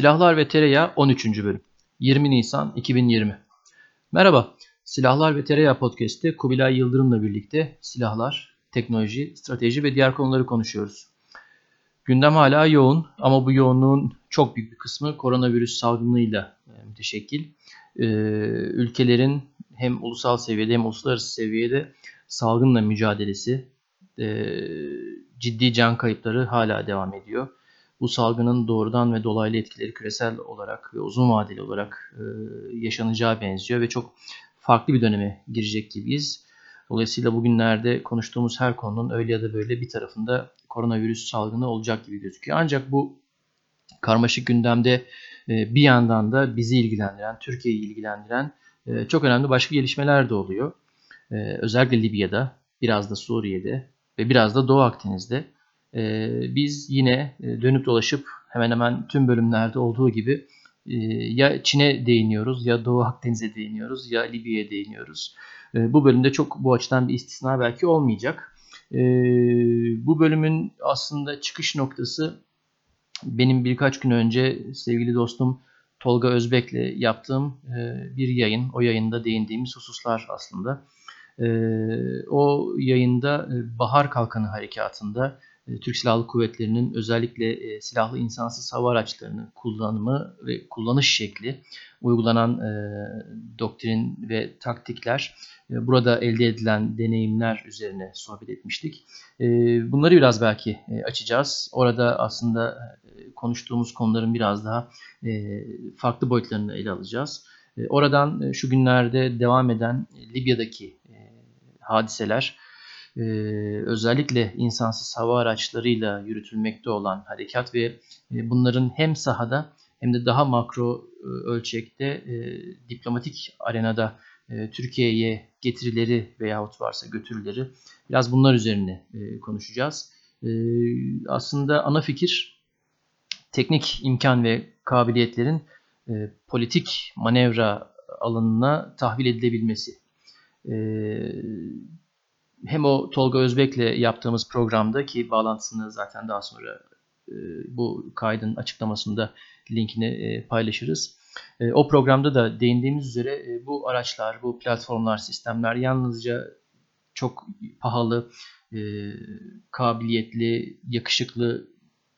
Silahlar ve Tereyağı 13. bölüm 20 Nisan 2020 Merhaba, Silahlar ve Tereyağı podcast'te Kubilay Yıldırım'la birlikte silahlar, teknoloji, strateji ve diğer konuları konuşuyoruz. Gündem hala yoğun ama bu yoğunluğun çok büyük bir kısmı koronavirüs salgınıyla e, müteşekkil. Ee, ülkelerin hem ulusal seviyede hem uluslararası seviyede salgınla mücadelesi, e, ciddi can kayıpları hala devam ediyor bu salgının doğrudan ve dolaylı etkileri küresel olarak ve uzun vadeli olarak e, yaşanacağı benziyor ve çok farklı bir döneme girecek gibiyiz. Dolayısıyla bugünlerde konuştuğumuz her konunun öyle ya da böyle bir tarafında koronavirüs salgını olacak gibi gözüküyor. Ancak bu karmaşık gündemde e, bir yandan da bizi ilgilendiren, Türkiye'yi ilgilendiren e, çok önemli başka gelişmeler de oluyor. Özellikle Libya'da, biraz da Suriye'de ve biraz da Doğu Akdeniz'de e, biz yine e, dönüp dolaşıp hemen hemen tüm bölümlerde olduğu gibi e, ya Çin'e değiniyoruz ya Doğu Akdeniz'e değiniyoruz ya Libya'ya değiniyoruz. E, bu bölümde çok bu açıdan bir istisna belki olmayacak. E, bu bölümün aslında çıkış noktası benim birkaç gün önce sevgili dostum Tolga Özbek'le yaptığım e, bir yayın. O yayında değindiğimiz hususlar aslında. O yayında e, Bahar Kalkanı Harekatı'nda Türk Silahlı Kuvvetleri'nin özellikle e, silahlı insansız hava araçlarının kullanımı ve kullanış şekli, uygulanan e, doktrin ve taktikler, e, burada elde edilen deneyimler üzerine sohbet etmiştik. E, bunları biraz belki e, açacağız. Orada aslında e, konuştuğumuz konuların biraz daha e, farklı boyutlarını ele alacağız. E, oradan e, şu günlerde devam eden e, Libya'daki e, hadiseler, e, özellikle insansız hava araçlarıyla yürütülmekte olan harekat ve e, bunların hem sahada hem de daha makro e, ölçekte diplomatik arenada Türkiye'ye getirileri veyahut varsa götürüleri biraz bunlar üzerine konuşacağız. Aslında ana fikir teknik imkan ve kabiliyetlerin politik manevra alanına tahvil edilebilmesi. Hem o Tolga Özbek'le yaptığımız programda ki bağlantısını zaten daha sonra e, bu kaydın açıklamasında linkini e, paylaşırız. E, o programda da değindiğimiz üzere bu araçlar, bu platformlar, sistemler yalnızca çok pahalı, kabiliyetli, yakışıklı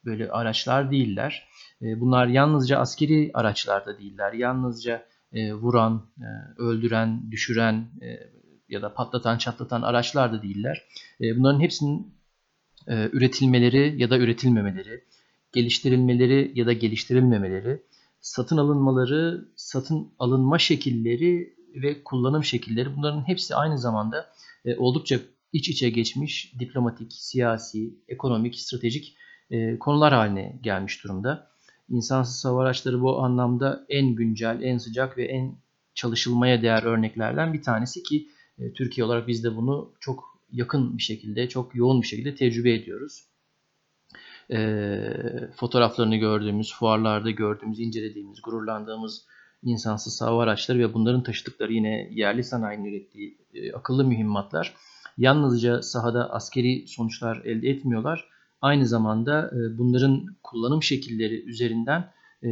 böyle araçlar değiller. Bunlar yalnızca askeri araçlar da değiller. Yalnızca vuran, öldüren, düşüren, ya da patlatan çatlatan araçlar da değiller. E, bunların hepsinin e, üretilmeleri ya da üretilmemeleri, geliştirilmeleri ya da geliştirilmemeleri, satın alınmaları, satın alınma şekilleri ve kullanım şekilleri bunların hepsi aynı zamanda e, oldukça iç içe geçmiş diplomatik, siyasi, ekonomik, stratejik konular haline gelmiş durumda. İnsansız hava araçları bu anlamda en güncel, en sıcak ve en çalışılmaya değer örneklerden bir tanesi ki e, Türkiye olarak biz de bunu çok yakın bir şekilde, çok yoğun bir şekilde tecrübe ediyoruz. E, fotoğraflarını gördüğümüz, fuarlarda gördüğümüz, incelediğimiz, gururlandığımız insansız hava araçları ve bunların taşıdıkları yine yerli sanayinin ürettiği e, akıllı mühimmatlar yalnızca sahada askeri sonuçlar elde etmiyorlar. Aynı zamanda e, bunların kullanım şekilleri üzerinden e,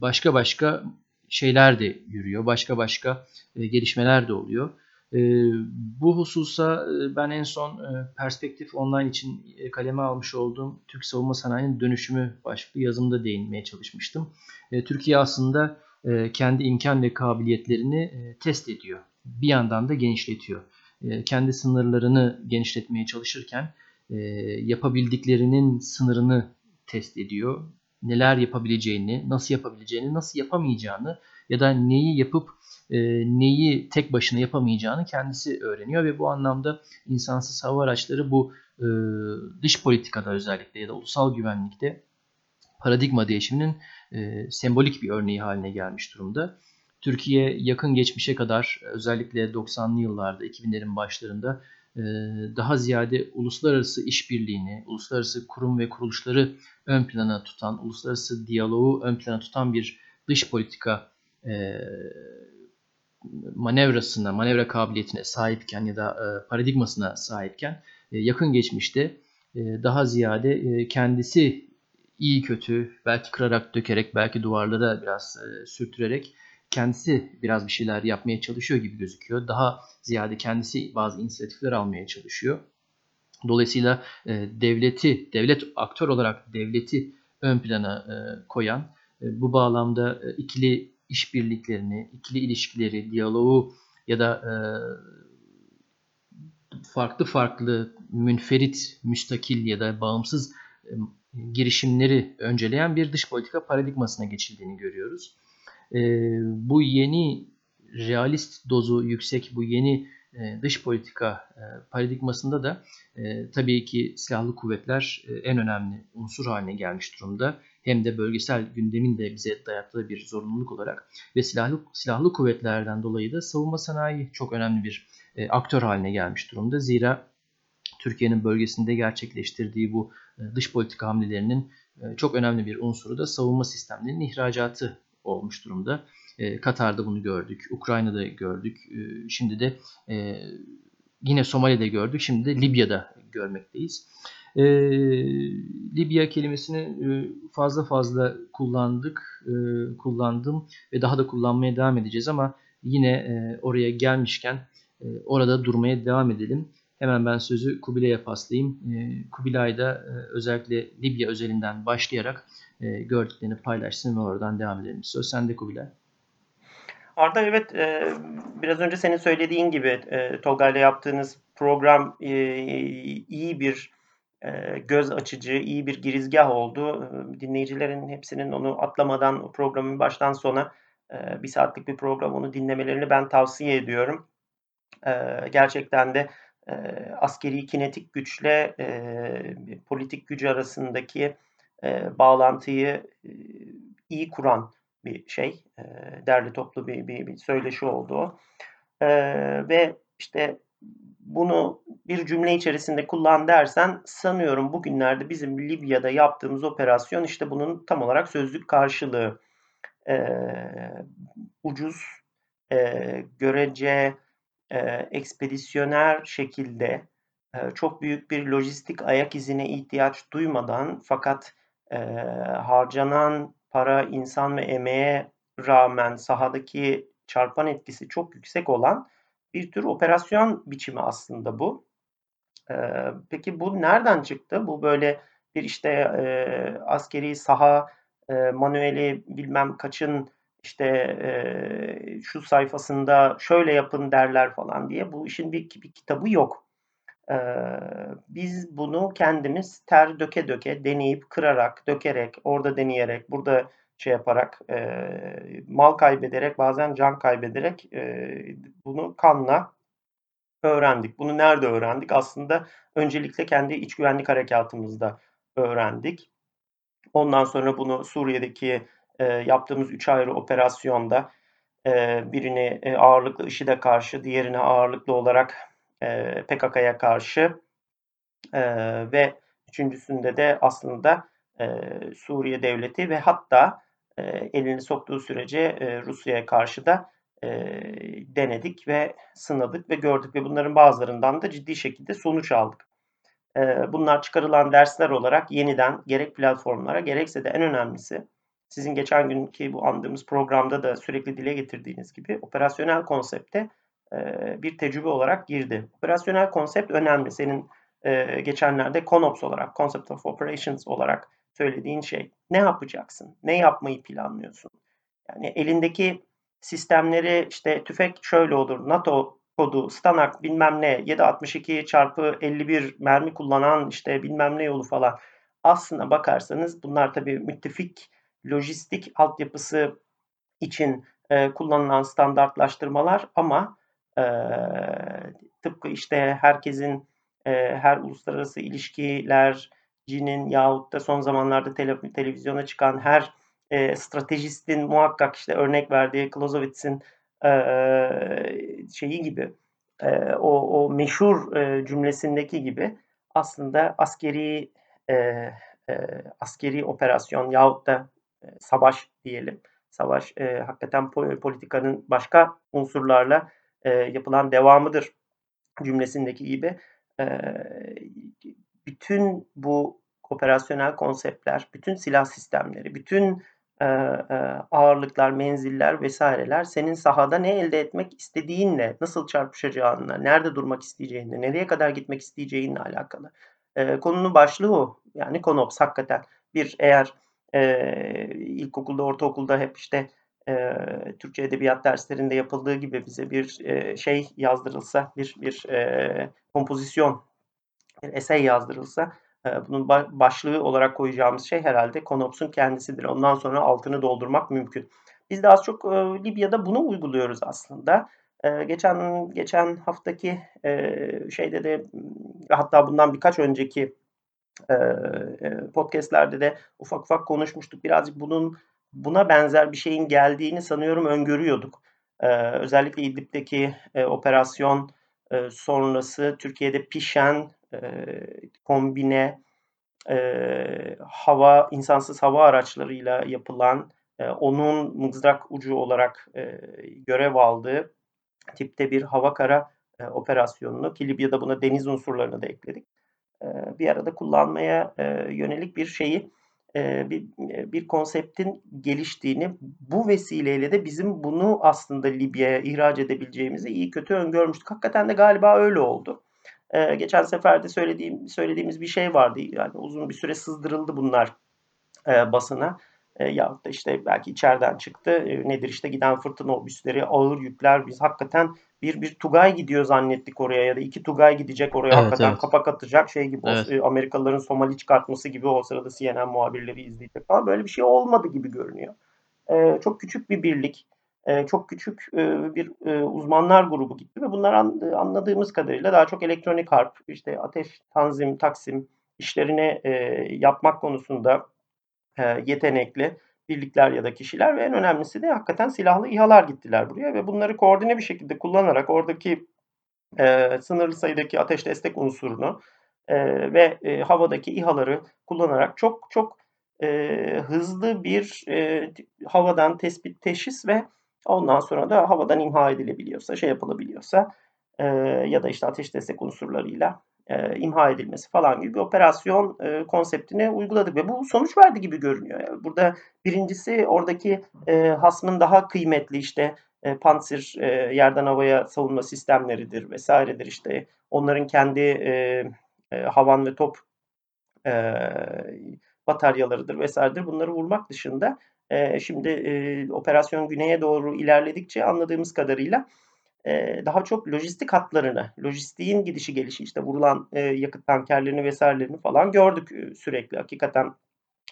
başka başka şeyler de yürüyor. Başka başka e, gelişmeler de oluyor. Ee, bu hususa e, ben en son e, Perspektif Online için e, kaleme almış olduğum Türk Savunma Sanayi'nin dönüşümü başlıklı yazımda değinmeye çalışmıştım. Türkiye aslında kendi imkan ve kabiliyetlerini test ediyor. Bir yandan da genişletiyor. Kendi sınırlarını genişletmeye çalışırken yapabildiklerinin sınırını test ediyor. Neler yapabileceğini, nasıl yapabileceğini, nasıl yapamayacağını ya da neyi yapıp e, neyi tek başına yapamayacağını kendisi öğreniyor ve bu anlamda insansız hava araçları bu e, dış politikada özellikle ya da ulusal güvenlikte paradigma değişiminin e, sembolik bir örneği haline gelmiş durumda. Türkiye yakın geçmişe kadar özellikle 90'lı yıllarda 2000'lerin başlarında e, daha ziyade uluslararası işbirliğini, uluslararası kurum ve kuruluşları ön plana tutan, uluslararası diyaloğu ön plana tutan bir dış politika e, manevrasına, manevra kabiliyetine sahipken ya da e, paradigmasına sahipken e, yakın geçmişte e, daha ziyade e, kendisi iyi kötü belki kırarak dökerek belki duvarlara biraz e, sürtürerek kendisi biraz bir şeyler yapmaya çalışıyor gibi gözüküyor. Daha ziyade kendisi bazı inisiyatifler almaya çalışıyor. Dolayısıyla e, devleti, devlet aktör olarak devleti ön plana e, koyan, e, bu bağlamda e, ikili işbirliklerini, ikili ilişkileri, diyaloğu ya da e, farklı farklı münferit, müstakil ya da bağımsız e, girişimleri önceleyen bir dış politika paradigmasına geçildiğini görüyoruz. E, bu yeni realist dozu yüksek bu yeni e, dış politika e, paradigmasında da e, tabii ki silahlı kuvvetler e, en önemli unsur haline gelmiş durumda. Hem de bölgesel gündemin de bize dayattığı bir zorunluluk olarak ve silahlı silahlı kuvvetlerden dolayı da savunma sanayi çok önemli bir e, aktör haline gelmiş durumda. Zira Türkiye'nin bölgesinde gerçekleştirdiği bu e, dış politika hamlelerinin e, çok önemli bir unsuru da savunma sistemlerinin ihracatı olmuş durumda. E, Katar'da bunu gördük, Ukrayna'da gördük, e, şimdi de e, yine Somali'de gördük, şimdi de Libya'da görmekteyiz. E, Libya kelimesini e, fazla fazla kullandık, e, kullandım ve daha da kullanmaya devam edeceğiz ama yine e, oraya gelmişken e, orada durmaya devam edelim. Hemen ben sözü Kubilay'a paslayayım. E, Kubilay da e, özellikle Libya özelinden başlayarak e, gördüklerini paylaşsın ve oradan devam edelim. Söz sende Kubilay. Arda evet e, biraz önce senin söylediğin gibi e, Tolga ile yaptığınız program e, iyi bir göz açıcı, iyi bir girizgah oldu. E, dinleyicilerin hepsinin onu atlamadan programın baştan sona e, bir saatlik bir program onu dinlemelerini ben tavsiye ediyorum. E, gerçekten de e, askeri kinetik güçle e, politik gücü arasındaki e, bağlantıyı e, iyi kuran bir şey. E, derli toplu bir, bir, bir söyleşi oldu. E, ve işte bunu bir cümle içerisinde kullan dersen sanıyorum bugünlerde bizim Libya'da yaptığımız operasyon işte bunun tam olarak sözlük karşılığı. E, ucuz, e, görece, e, ekspedisyoner şekilde e, çok büyük bir lojistik ayak izine ihtiyaç duymadan fakat e, harcanan para, insan ve emeğe rağmen sahadaki çarpan etkisi çok yüksek olan bir tür operasyon biçimi aslında bu. E, peki bu nereden çıktı? Bu böyle bir işte e, askeri saha e, manueli bilmem kaçın işte e, şu sayfasında şöyle yapın derler falan diye bu işin bir, bir kitabı yok. E, biz bunu kendimiz ter döke döke deneyip kırarak dökerek orada deneyerek burada şey yaparak e, mal kaybederek bazen can kaybederek e, bunu kanla öğrendik. Bunu nerede öğrendik? Aslında öncelikle kendi iç güvenlik harekatımızda öğrendik. Ondan sonra bunu Suriye'deki e, yaptığımız üç ayrı operasyonda e, birini e, ağırlıklı IŞİD'e karşı, diğerini ağırlıklı olarak e, PKK'ya karşı e, ve üçüncüsünde de aslında e, Suriye devleti ve hatta e, elini soktuğu sürece e, Rusya'ya karşı da e, denedik ve sınadık ve gördük ve bunların bazılarından da ciddi şekilde sonuç aldık. E, bunlar çıkarılan dersler olarak yeniden gerek platformlara gerekse de en önemlisi sizin geçen günkü bu andığımız programda da sürekli dile getirdiğiniz gibi operasyonel konsepte e, bir tecrübe olarak girdi. Operasyonel konsept önemli. Senin e, geçenlerde CONOPS olarak, Concept of Operations olarak söylediğin şey. Ne yapacaksın? Ne yapmayı planlıyorsun? Yani elindeki sistemleri işte tüfek şöyle olur, NATO kodu, Stanak bilmem ne, 762 çarpı 51 mermi kullanan işte bilmem ne yolu falan. Aslına bakarsanız bunlar tabii müttefik lojistik altyapısı için e, kullanılan standartlaştırmalar ama e, tıpkı işte herkesin e, her uluslararası ilişkilercinin yahut da son zamanlarda tele, televizyona çıkan her e, stratejistin muhakkak işte örnek verdiği Clausewitz'in e, şeyi gibi e, o, o meşhur e, cümlesindeki gibi aslında askeri e, e, askeri operasyon yahut da e, savaş diyelim. Savaş e, hakikaten politikanın başka unsurlarla e, yapılan devamıdır cümlesindeki gibi. E, bütün bu operasyonel konseptler, bütün silah sistemleri, bütün e, e, ağırlıklar, menziller vesaireler senin sahada ne elde etmek istediğinle, nasıl çarpışacağınla, nerede durmak isteyeceğinle, nereye kadar gitmek isteyeceğinle alakalı. E, konunun başlığı o. Yani konops hakikaten bir eğer e, ilkokulda, ortaokulda hep işte e, Türkçe edebiyat derslerinde yapıldığı gibi bize bir e, şey yazdırılsa, bir bir e, kompozisyon, bir esey yazdırılsa e, bunun başlığı olarak koyacağımız şey herhalde Konops'un kendisidir. Ondan sonra altını doldurmak mümkün. Biz de az çok e, Libya'da bunu uyguluyoruz aslında. E, geçen geçen haftaki şeyde de hatta bundan birkaç önceki podcastlerde de ufak ufak konuşmuştuk. Birazcık bunun buna benzer bir şeyin geldiğini sanıyorum öngörüyorduk. Özellikle İdlib'deki operasyon sonrası Türkiye'de pişen e, kombine e, hava insansız hava araçlarıyla yapılan e, onun mızrak ucu olarak e, görev aldığı tipte bir hava kara e, operasyonunu ki Libya'da buna deniz unsurlarını da ekledik. E, bir arada kullanmaya e, yönelik bir şeyi bir, bir konseptin geliştiğini bu vesileyle de bizim bunu aslında Libya'ya ihraç edebileceğimizi iyi kötü öngörmüştük. Hakikaten de galiba öyle oldu. Geçen sefer de söylediğim, söylediğimiz bir şey vardı. Yani uzun bir süre sızdırıldı bunlar basına. E, yahut da işte belki içeriden çıktı. E, nedir işte giden fırtına obüsleri, ağır yükler. Biz hakikaten bir bir Tugay gidiyor zannettik oraya ya da iki Tugay gidecek oraya evet, hakikaten evet. kapak atacak şey gibi evet. o, e, Amerikalıların Somali çıkartması gibi o sırada CNN muhabirleri izleyecek falan böyle bir şey olmadı gibi görünüyor. E, çok küçük bir birlik, çok küçük bir uzmanlar grubu gitti ve bunlar an, anladığımız kadarıyla daha çok elektronik harp, işte ateş, tanzim, taksim işlerini yapmak konusunda yetenekli birlikler ya da kişiler ve en önemlisi de hakikaten silahlı İHA'lar gittiler buraya ve bunları koordine bir şekilde kullanarak oradaki e, sınırlı sayıdaki ateş destek unsurunu e, ve e, havadaki İHA'ları kullanarak çok çok e, hızlı bir e, havadan tespit, teşhis ve ondan sonra da havadan imha edilebiliyorsa, şey yapılabiliyorsa e, ya da işte ateş destek unsurlarıyla e, imha edilmesi falan gibi bir operasyon e, konseptini uyguladık ve bu sonuç verdi gibi görünüyor. Yani burada birincisi oradaki e, hasmın daha kıymetli işte e, Panzer e, yerden havaya savunma sistemleridir vesairedir işte onların kendi e, e, havan ve top e, bataryalarıdır vesairedir. Bunları vurmak dışında e, şimdi e, operasyon güneye doğru ilerledikçe anladığımız kadarıyla daha çok lojistik hatlarını, lojistiğin gidişi gelişi işte vurulan yakıt tankerlerini vesairelerini falan gördük sürekli. Hakikaten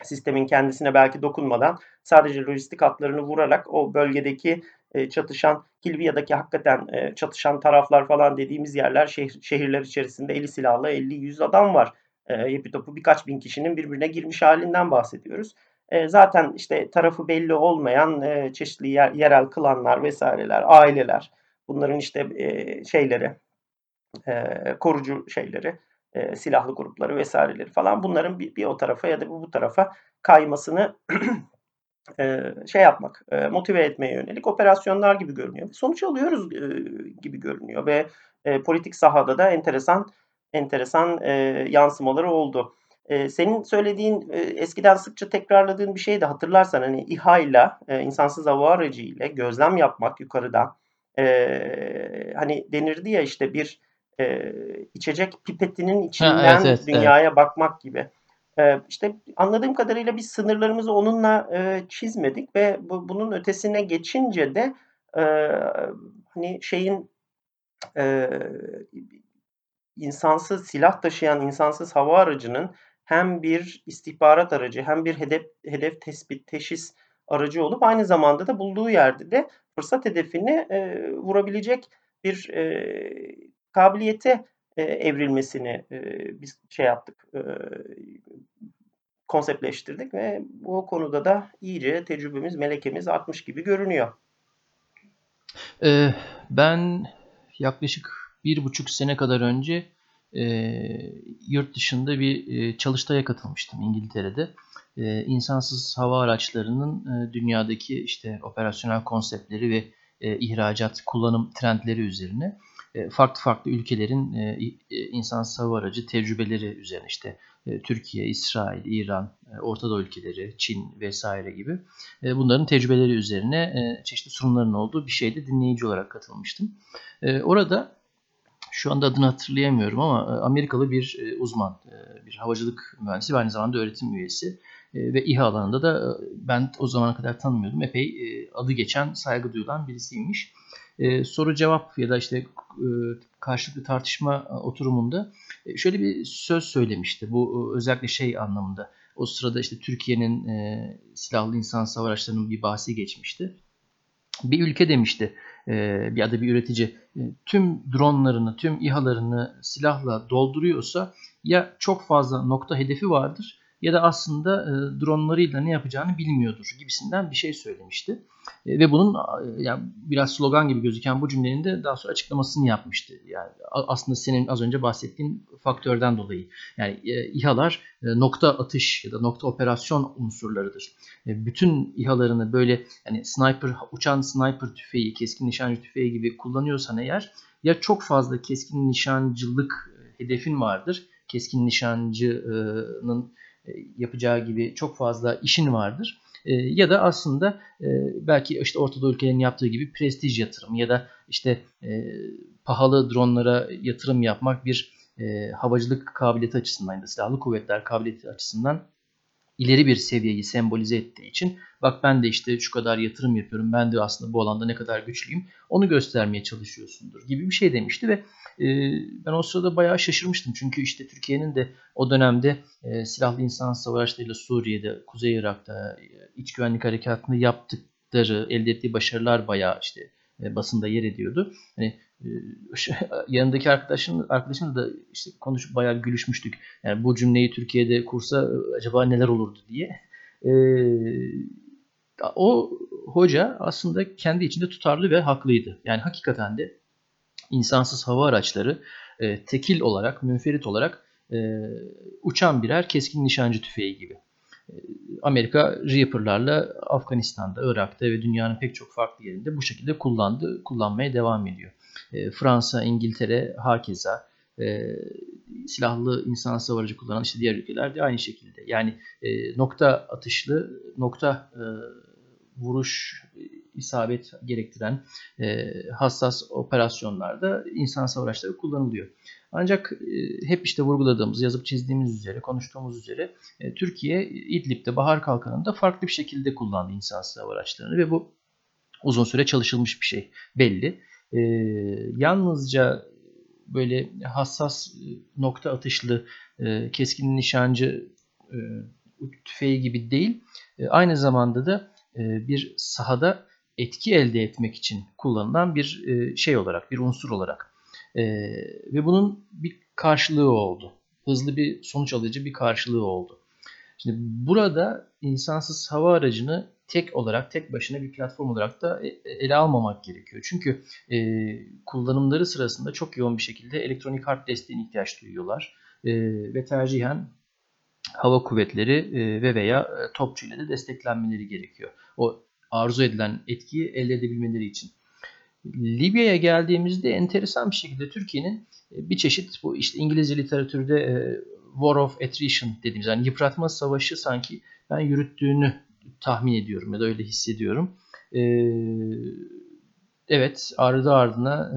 sistemin kendisine belki dokunmadan sadece lojistik hatlarını vurarak o bölgedeki çatışan Kilviya'daki hakikaten çatışan taraflar falan dediğimiz yerler şehir, şehirler içerisinde 50 silahlı 50-100 adam var. Yepi topu birkaç bin kişinin birbirine girmiş halinden bahsediyoruz. Zaten işte tarafı belli olmayan çeşitli yer, yerel klanlar vesaireler, aileler Bunların işte e, şeyleri, e, korucu şeyleri, e, silahlı grupları vesaireleri falan bunların bir, bir o tarafa ya da bu, bu tarafa kaymasını e, şey yapmak, e, motive etmeye yönelik operasyonlar gibi görünüyor. Sonuç alıyoruz e, gibi görünüyor ve e, politik sahada da enteresan enteresan e, yansımaları oldu. E, senin söylediğin e, eskiden sıkça tekrarladığın bir şey de hatırlarsan hani İHA ile e, insansız hava aracı ile gözlem yapmak yukarıdan e, hani denirdi ya işte bir e, içecek pipetinin içinden ha, evet, evet, dünyaya evet. bakmak gibi. E, işte anladığım kadarıyla biz sınırlarımızı onunla e, çizmedik ve bu, bunun ötesine geçince de e, hani şeyin e, insansız silah taşıyan insansız hava aracının hem bir istihbarat aracı hem bir hedef hedef tespit teşhis aracı olup aynı zamanda da bulduğu yerde de fırsat hedefini e, vurabilecek bir e, kabiliyete e, evrilmesini e, biz şey yaptık, e, konseptleştirdik ve bu konuda da iyice tecrübemiz, melekemiz artmış gibi görünüyor. Ee, ben yaklaşık bir buçuk sene kadar önce e, yurt dışında bir e, çalıştaya katılmıştım İngiltere'de e, insansız hava araçlarının e, dünyadaki işte operasyonel konseptleri ve e, ihracat kullanım trendleri üzerine e, farklı farklı ülkelerin e, e, insansız hava aracı tecrübeleri üzerine işte Türkiye, İsrail, İran, Orta Doğu ülkeleri, Çin vesaire gibi bunların tecrübeleri üzerine çeşitli sunumların olduğu bir şeyde dinleyici olarak katılmıştım. Orada şu anda adını hatırlayamıyorum ama Amerikalı bir uzman, bir havacılık mühendisi ve aynı zamanda öğretim üyesi ve İHA alanında da ben o zamana kadar tanımıyordum. Epey adı geçen, saygı duyulan birisiymiş. Soru cevap ya da işte karşılıklı tartışma oturumunda şöyle bir söz söylemişti. Bu özellikle şey anlamında. O sırada işte Türkiye'nin silahlı insan savaş araçlarının bir bahsi geçmişti. Bir ülke demişti ya da bir üretici tüm dronlarını, tüm İHA'larını silahla dolduruyorsa ya çok fazla nokta hedefi vardır ya da aslında e, dronlarıyla ne yapacağını bilmiyordur gibisinden bir şey söylemişti. E, ve bunun e, yani biraz slogan gibi gözüken bu cümlenin de daha sonra açıklamasını yapmıştı. Yani aslında senin az önce bahsettiğin faktörden dolayı. Yani e, İHA'lar e, nokta atış ya da nokta operasyon unsurlarıdır. Bütün İHA'larını böyle yani sniper uçan sniper tüfeği, keskin nişancı tüfeği gibi kullanıyorsan eğer ya çok fazla keskin nişancılık hedefin vardır. Keskin nişancının yapacağı gibi çok fazla işin vardır. E, ya da aslında e, belki işte Orta ülkelerin yaptığı gibi prestij yatırım ya da işte pahalı dronlara yatırım yapmak bir havacılık kabiliyeti açısından ya da silahlı kuvvetler kabiliyeti açısından ileri bir seviyeyi sembolize ettiği için bak ben de işte şu kadar yatırım yapıyorum ben de aslında bu alanda ne kadar güçlüyüm onu göstermeye çalışıyorsundur gibi bir şey demişti ve e, ben o sırada bayağı şaşırmıştım çünkü işte Türkiye'nin de o dönemde e, silahlı insan savaşlarıyla Suriye'de, Kuzey Irak'ta e, iç güvenlik harekatını yaptıkları, elde ettiği başarılar bayağı işte basında yer ediyordu. Hani yanındaki arkadaşım arkadaşımla da işte konuşup bayağı gülüşmüştük. Yani bu cümleyi Türkiye'de kursa e, acaba neler olurdu diye. E, o hoca aslında kendi içinde tutarlı ve haklıydı. Yani hakikaten de insansız hava araçları e, tekil olarak, münferit olarak e, uçan birer keskin nişancı tüfeği gibi. Amerika Reaper'larla Afganistan'da, Irak'ta ve dünyanın pek çok farklı yerinde bu şekilde kullandı, kullanmaya devam ediyor. E, Fransa, İngiltere hakeza e, silahlı insan savarıcı kullanan işte diğer ülkeler de aynı şekilde. Yani e, nokta atışlı, nokta e, vuruş isabet gerektiren e, hassas operasyonlarda insan savaşları kullanılıyor. Ancak e, hep işte vurguladığımız, yazıp çizdiğimiz üzere, konuştuğumuz üzere e, Türkiye İdlib'de Bahar Kalkanı'nda farklı bir şekilde kullandı insan hava araçlarını ve bu uzun süre çalışılmış bir şey belli. E, yalnızca böyle hassas nokta atışlı keskin nişancı tüfeği gibi değil, aynı zamanda da bir sahada etki elde etmek için kullanılan bir şey olarak, bir unsur olarak e, ve bunun bir karşılığı oldu. Hızlı bir sonuç alıcı bir karşılığı oldu. Şimdi burada insansız hava aracını tek olarak, tek başına bir platform olarak da e, ele almamak gerekiyor. Çünkü e, kullanımları sırasında çok yoğun bir şekilde elektronik harp desteğine ihtiyaç duyuyorlar. E, ve tercihen hava kuvvetleri e, ve veya e, topçu ile de desteklenmeleri gerekiyor. O arzu edilen etkiyi elde edebilmeleri için. Libya'ya geldiğimizde enteresan bir şekilde Türkiye'nin e, bir çeşit bu işte İngilizce literatürde e, War of Attrition dediğimiz yani yıpratma savaşı sanki ben yürüttüğünü tahmin ediyorum ya da öyle hissediyorum. E, evet ardı ardına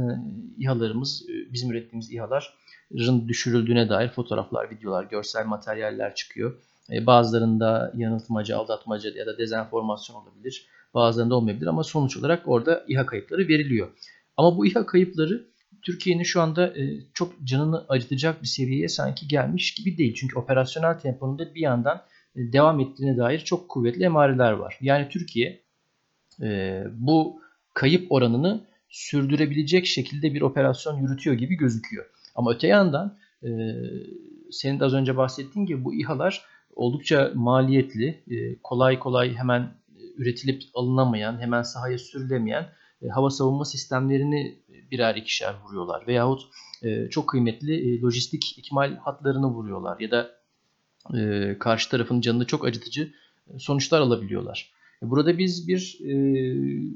İHA'larımız bizim ürettiğimiz İHA'ların düşürüldüğüne dair fotoğraflar, videolar, görsel materyaller çıkıyor. Bazılarında yanıltmaca, aldatmaca ya da dezenformasyon olabilir. Bazılarında olmayabilir ama sonuç olarak orada İHA kayıpları veriliyor. Ama bu İHA kayıpları Türkiye'nin şu anda e, çok canını acıtacak bir seviyeye sanki gelmiş gibi değil. Çünkü operasyonel temponun da bir yandan e, devam ettiğine dair çok kuvvetli emareler var. Yani Türkiye e, bu kayıp oranını sürdürebilecek şekilde bir operasyon yürütüyor gibi gözüküyor. Ama öte yandan senin de az önce bahsettiğin gibi bu İHA'lar oldukça maliyetli, kolay kolay hemen üretilip alınamayan, hemen sahaya sürülemeyen e, hava savunma sistemlerini birer ikişer vuruyorlar. Veyahut e, çok kıymetli e, lojistik ikmal hatlarını vuruyorlar. Ya da e, karşı tarafın canını çok acıtıcı e, sonuçlar alabiliyorlar. E, burada biz bir e,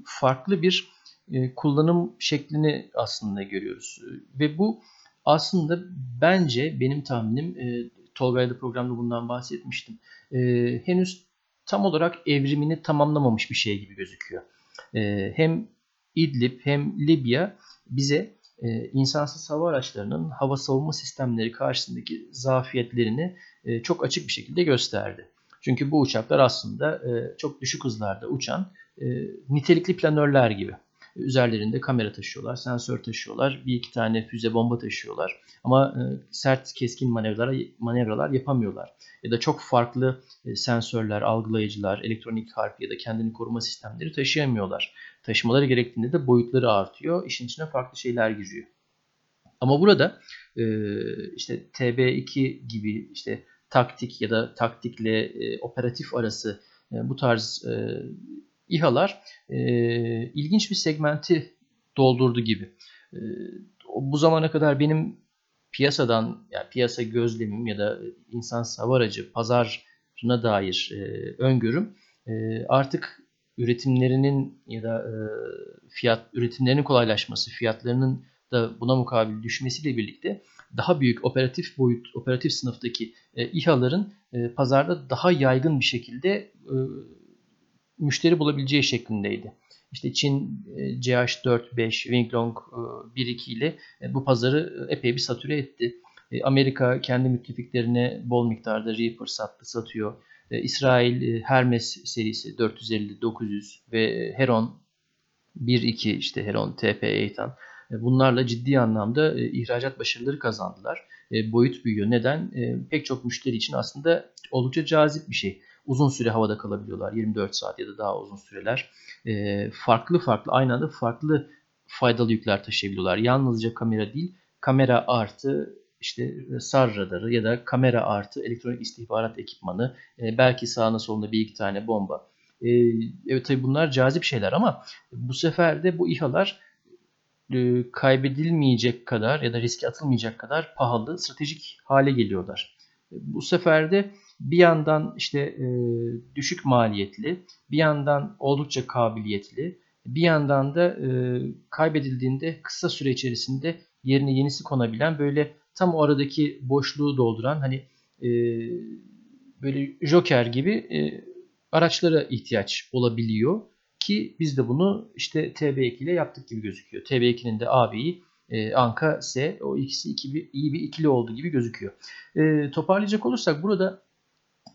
farklı bir e, kullanım şeklini aslında görüyoruz. Ve bu aslında bence benim tahminim e, Tolga'yla programda bundan bahsetmiştim. E, henüz tam olarak evrimini tamamlamamış bir şey gibi gözüküyor. E, hem İdlib hem Libya bize e, insansız hava araçlarının hava savunma sistemleri karşısındaki zafiyetlerini e, çok açık bir şekilde gösterdi. Çünkü bu uçaklar aslında e, çok düşük hızlarda uçan e, nitelikli planörler gibi. Üzerlerinde kamera taşıyorlar, sensör taşıyorlar, bir iki tane füze bomba taşıyorlar. Ama sert keskin manevralar, manevralar yapamıyorlar. Ya da çok farklı sensörler, algılayıcılar, elektronik harp ya da kendini koruma sistemleri taşıyamıyorlar. Taşımaları gerektiğinde de boyutları artıyor. İşin içine farklı şeyler giriyor. Ama burada işte TB2 gibi işte taktik ya da taktikle e, operatif arası e, bu tarz e, İHA'lar e, ilginç bir segmenti doldurdu gibi. E, bu zamana kadar benim piyasadan, yani piyasa gözlemim ya da insan aracı pazarına dair e, öngörüm e, artık üretimlerinin ya da e, fiyat üretimlerinin kolaylaşması, fiyatlarının da buna mukabil düşmesiyle birlikte daha büyük operatif boyut, operatif sınıftaki e, İHA'ların e, pazarda daha yaygın bir şekilde e, müşteri bulabileceği şeklindeydi. İşte Çin e, CH4, 5, Winglong e, 1-2 ile e, bu pazarı epey bir satüre etti. Amerika kendi müttefiklerine bol miktarda Reaper sattı, satıyor. İsrail Hermes serisi 450-900 ve Heron 1-2 işte Heron TP Eitan bunlarla ciddi anlamda ihracat başarıları kazandılar. Boyut büyüyor. Neden? Pek çok müşteri için aslında oldukça cazip bir şey uzun süre havada kalabiliyorlar. 24 saat ya da daha uzun süreler. E, farklı farklı aynı anda farklı faydalı yükler taşıyabiliyorlar. Yalnızca kamera değil, kamera artı işte SAR radarı ya da kamera artı elektronik istihbarat ekipmanı, e, belki sağına solunda bir iki tane bomba. E, evet tabi bunlar cazip şeyler ama bu sefer de bu İHA'lar e, kaybedilmeyecek kadar ya da riske atılmayacak kadar pahalı, stratejik hale geliyorlar. E, bu sefer de bir yandan işte e, düşük maliyetli, bir yandan oldukça kabiliyetli, bir yandan da e, kaybedildiğinde kısa süre içerisinde yerine yenisi konabilen böyle tam o aradaki boşluğu dolduran hani e, böyle joker gibi e, araçlara ihtiyaç olabiliyor ki biz de bunu işte TB2 ile yaptık gibi gözüküyor. TB2'nin de AB'yi e, Anka S o ikisi iki, iyi bir ikili olduğu gibi gözüküyor. E, toparlayacak olursak burada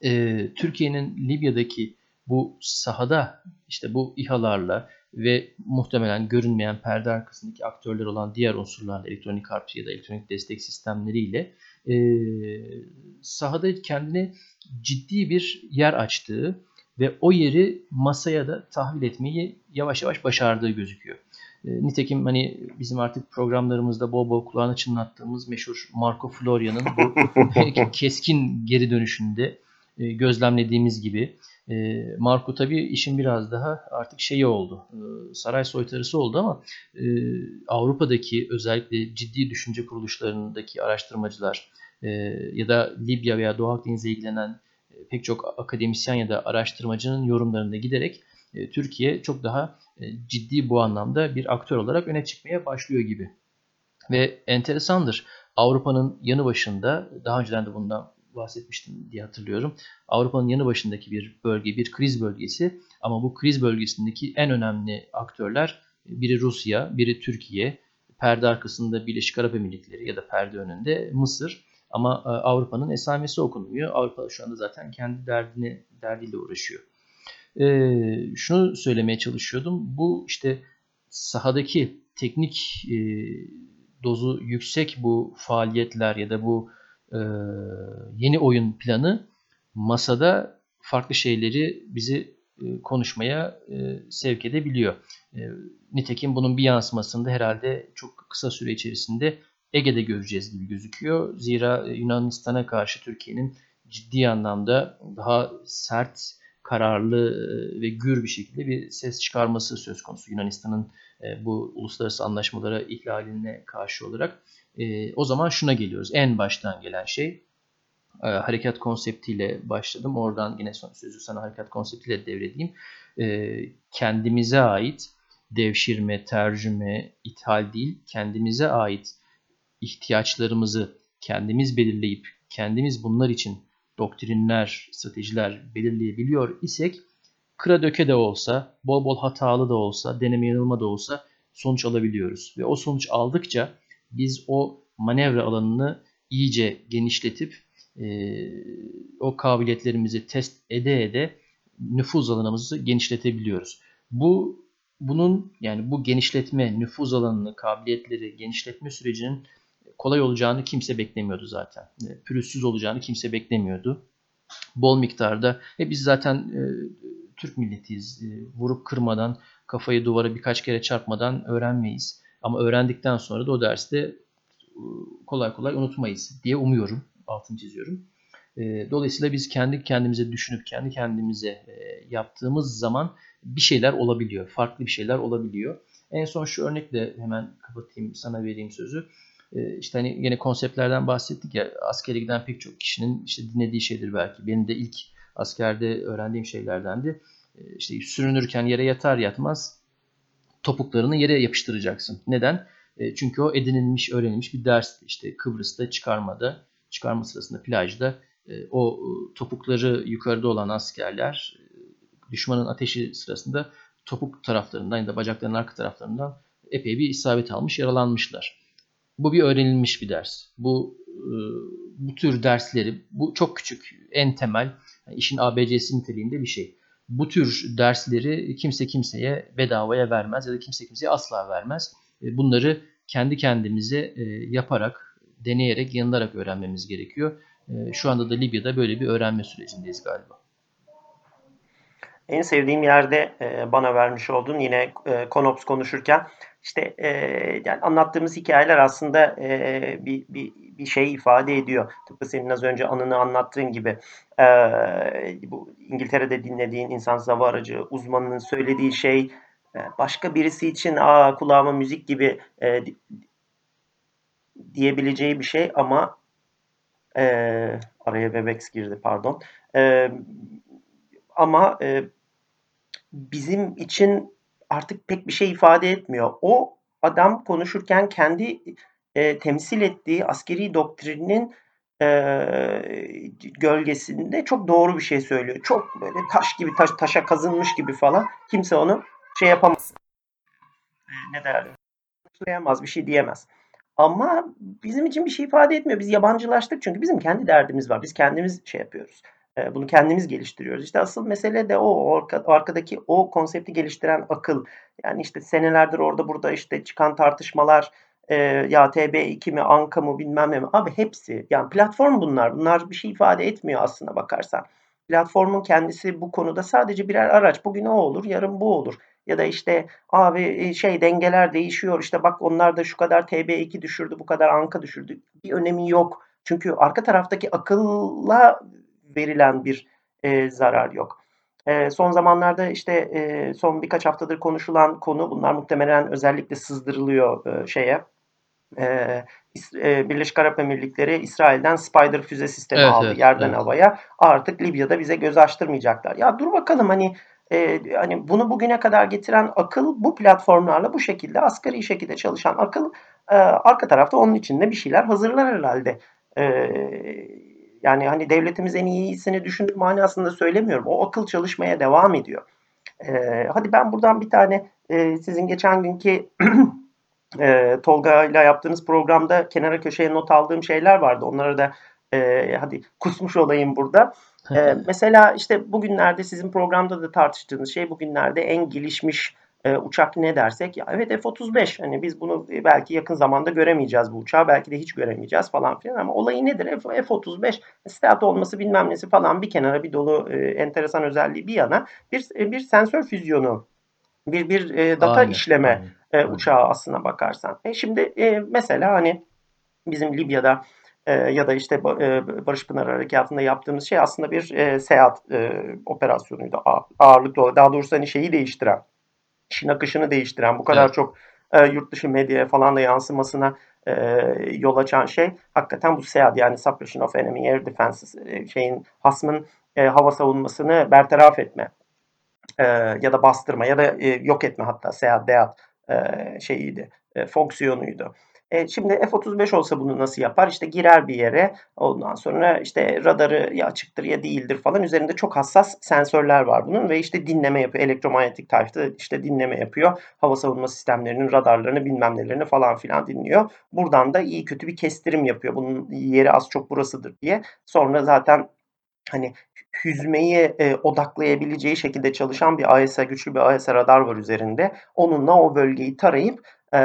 e, Türkiye'nin Libya'daki bu sahada işte bu İHA'larla ve muhtemelen görünmeyen perde arkasındaki aktörler olan diğer unsurlarla elektronik harp ya da elektronik destek sistemleriyle e, sahada kendine ciddi bir yer açtığı ve o yeri masaya da tahvil etmeyi yavaş yavaş başardığı gözüküyor. E, nitekim hani bizim artık programlarımızda bol bol kulağını çınlattığımız meşhur Marco Floria'nın bu keskin geri dönüşünde e, gözlemlediğimiz gibi. E, Marco tabi işin biraz daha artık şeyi oldu. Saray soytarısı oldu ama Avrupa'daki özellikle ciddi düşünce kuruluşlarındaki araştırmacılar ya da Libya veya Doğu Akdeniz'e ilgilenen pek çok akademisyen ya da araştırmacının yorumlarında giderek e, Türkiye çok daha e, ciddi bu anlamda bir aktör olarak öne çıkmaya başlıyor gibi. Ve enteresandır. Avrupa'nın yanı başında daha önceden de bundan bahsetmiştim diye hatırlıyorum. Avrupa'nın yanı başındaki bir bölge, bir kriz bölgesi ama bu kriz bölgesindeki en önemli aktörler biri Rusya, biri Türkiye, perde arkasında Birleşik Arap Emirlikleri ya da perde önünde Mısır. Ama e, Avrupa'nın esamesi okunmuyor. Avrupa şu anda zaten kendi derdine derdiyle uğraşıyor. Ee, şunu söylemeye çalışıyordum. Bu işte sahadaki teknik e, dozu yüksek bu faaliyetler ya da bu e, yeni oyun planı masada farklı şeyleri bizi e, konuşmaya e, sevk edebiliyor. E, nitekim bunun bir yansımasını da herhalde çok kısa süre içerisinde Ege'de göreceğiz gibi gözüküyor. Zira e, Yunanistan'a karşı Türkiye'nin ciddi anlamda daha sert, kararlı e, ve gür bir şekilde bir ses çıkarması söz konusu Yunanistan'ın e, bu uluslararası anlaşmalara ihlaline karşı olarak. O zaman şuna geliyoruz. En baştan gelen şey harekat konseptiyle başladım. Oradan yine son sözü sana harekat konseptiyle devredeyim. Kendimize ait devşirme, tercüme, ithal değil, kendimize ait ihtiyaçlarımızı kendimiz belirleyip kendimiz bunlar için doktrinler, stratejiler belirleyebiliyor isek kıra döke de olsa, bol bol hatalı da olsa, deneme yanılma da olsa sonuç alabiliyoruz. Ve o sonuç aldıkça biz o manevra alanını iyice genişletip e, o kabiliyetlerimizi test ede ede nüfuz alanımızı genişletebiliyoruz. Bu bunun yani bu genişletme, nüfuz alanını, kabiliyetleri genişletme sürecinin kolay olacağını kimse beklemiyordu zaten. E, pürüzsüz olacağını kimse beklemiyordu. Bol miktarda e biz zaten e, Türk milletiyiz. E, vurup kırmadan, kafayı duvara birkaç kere çarpmadan öğrenmeyiz. Ama öğrendikten sonra da o derste e, kolay kolay unutmayız diye umuyorum. Altını çiziyorum. E, dolayısıyla biz kendi kendimize düşünüp kendi kendimize yaptığımız zaman bir şeyler olabiliyor. Farklı bir şeyler olabiliyor. En son şu örnekle hemen kapatayım sana vereyim sözü. E, işte hani yine konseptlerden bahsettik ya askere giden pek çok kişinin işte dinlediği şeydir belki. Benim de ilk askerde öğrendiğim şeylerdendi. İşte sürünürken yere yatar yatmaz topuklarını yere yapıştıracaksın. Neden? Çünkü o edinilmiş, öğrenilmiş bir ders. İşte Kıbrıs'ta çıkarmada, çıkarma sırasında plajda o topukları yukarıda olan askerler düşmanın ateşi sırasında topuk taraflarından ya da bacaklarının arka taraflarından epey bir isabet almış, yaralanmışlar. Bu bir öğrenilmiş bir ders. Bu bu tür dersleri, bu çok küçük, en temel, işin ABC'si niteliğinde bir şey. Bu tür dersleri kimse kimseye bedavaya vermez ya da kimse kimseye asla vermez. Bunları kendi kendimize yaparak, deneyerek, yanılarak öğrenmemiz gerekiyor. Şu anda da Libya'da böyle bir öğrenme sürecindeyiz galiba. En sevdiğim yerde e, bana vermiş oldun yine e, Konops konuşurken işte e, yani anlattığımız hikayeler aslında e, bir, bir, bir şey ifade ediyor. Tıpkı senin az önce anını anlattığın gibi e, bu İngiltere'de dinlediğin insan hava aracı uzmanının söylediği şey e, başka birisi için aa kulağıma müzik gibi e, diyebileceği bir şey ama e, araya Webex girdi pardon. E, ama e, bizim için artık pek bir şey ifade etmiyor. O adam konuşurken kendi e, temsil ettiği askeri doktrinin e, gölgesinde çok doğru bir şey söylüyor. Çok böyle taş gibi taş, taşa kazınmış gibi falan. Kimse onu şey yapamaz. E, ne derler? Suçlayamaz, bir şey diyemez. Ama bizim için bir şey ifade etmiyor. Biz yabancılaştık çünkü bizim kendi derdimiz var. Biz kendimiz şey yapıyoruz. Bunu kendimiz geliştiriyoruz. İşte asıl mesele de o arkadaki o konsepti geliştiren akıl. Yani işte senelerdir orada burada işte çıkan tartışmalar e, ya TB2 mi Anka mı bilmem ne mi. Abi hepsi yani platform bunlar. Bunlar bir şey ifade etmiyor aslında bakarsan. Platformun kendisi bu konuda sadece birer araç. Bugün o olur, yarın bu olur. Ya da işte abi şey dengeler değişiyor. İşte bak onlar da şu kadar TB2 düşürdü, bu kadar Anka düşürdü. Bir önemi yok. Çünkü arka taraftaki akılla verilen bir e, zarar yok. E, son zamanlarda işte e, son birkaç haftadır konuşulan konu bunlar muhtemelen özellikle sızdırılıyor e, şeye. E, e, Birleşik Arap Emirlikleri İsrail'den Spider füze sistemi evet, aldı evet, yerden evet. havaya. Artık Libya'da bize göz açtırmayacaklar. Ya dur bakalım hani e, hani bunu bugüne kadar getiren akıl bu platformlarla bu şekilde asgari şekilde çalışan akıl e, arka tarafta onun içinde bir şeyler hazırlar herhalde. E, yani hani devletimiz en iyisini düşündüğü manasında söylemiyorum. O akıl çalışmaya devam ediyor. Ee, hadi ben buradan bir tane e, sizin geçen günkü e, Tolga ile yaptığınız programda kenara köşeye not aldığım şeyler vardı. Onları da e, hadi kusmuş olayım burada. E, mesela işte bugünlerde sizin programda da tartıştığınız şey bugünlerde en gelişmiş e, uçak ne dersek ya evet F-35 hani biz bunu belki yakın zamanda göremeyeceğiz bu uçağı belki de hiç göremeyeceğiz falan filan ama olayı nedir F-35 stealth olması bilmem nesi falan bir kenara bir dolu e, enteresan özelliği bir yana bir bir sensör füzyonu bir bir e, data aynen, işleme aynen. E, uçağı aslına bakarsan. E şimdi e, mesela hani bizim Libya'da e, ya da işte e, Barış Pınar Harekatı'nda yaptığımız şey aslında bir e, seyahat e, operasyonuydu. Ağırlıklı daha doğrusu hani şeyi değiştiren işin akışını değiştiren, bu kadar evet. çok e, yurt dışı medyaya falan da yansımasına e, yol açan şey hakikaten bu SEAD yani Suppression of Enemy Air Defenses e, şeyin hasmın e, hava savunmasını bertaraf etme e, ya da bastırma ya da e, yok etme hatta SEAD DEAD e, şeyiydi, e, fonksiyonuydu. E, şimdi F-35 olsa bunu nasıl yapar? İşte girer bir yere ondan sonra işte radarı ya açıktır ya değildir falan. Üzerinde çok hassas sensörler var bunun ve işte dinleme yapıyor. Elektromanyetik tayfta işte dinleme yapıyor. Hava savunma sistemlerinin radarlarını bilmem nelerini falan filan dinliyor. Buradan da iyi kötü bir kestirim yapıyor. Bunun yeri az çok burasıdır diye. Sonra zaten hani hüzmeyi e, odaklayabileceği şekilde çalışan bir AESA, güçlü bir AESA radar var üzerinde. Onunla o bölgeyi tarayıp e,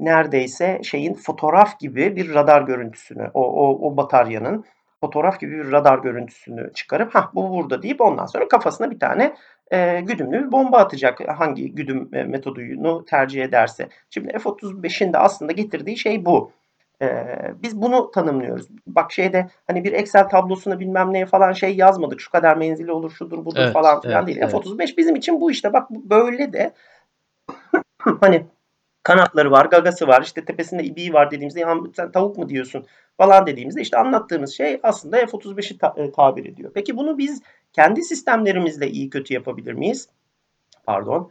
neredeyse şeyin fotoğraf gibi bir radar görüntüsünü, o, o, o bataryanın fotoğraf gibi bir radar görüntüsünü çıkarıp ha bu burada deyip ondan sonra kafasına bir tane e, güdümlü bir bomba atacak hangi güdüm e, metodunu tercih ederse. Şimdi F-35'in de aslında getirdiği şey bu. Ee, biz bunu tanımlıyoruz. Bak şeyde hani bir Excel tablosuna bilmem neye falan şey yazmadık. Şu kadar menzili olur, şudur, budur Evet, falan filan evet, değil. evet. F-35 bizim için bu işte. Bak böyle de hani kanatları var, gagası var, işte tepesinde ibiği var dediğimizde ya sen tavuk mu diyorsun falan dediğimizde işte anlattığımız şey aslında F-35'i ta- e, tabir ediyor. Peki bunu biz kendi sistemlerimizle iyi kötü yapabilir miyiz? Pardon.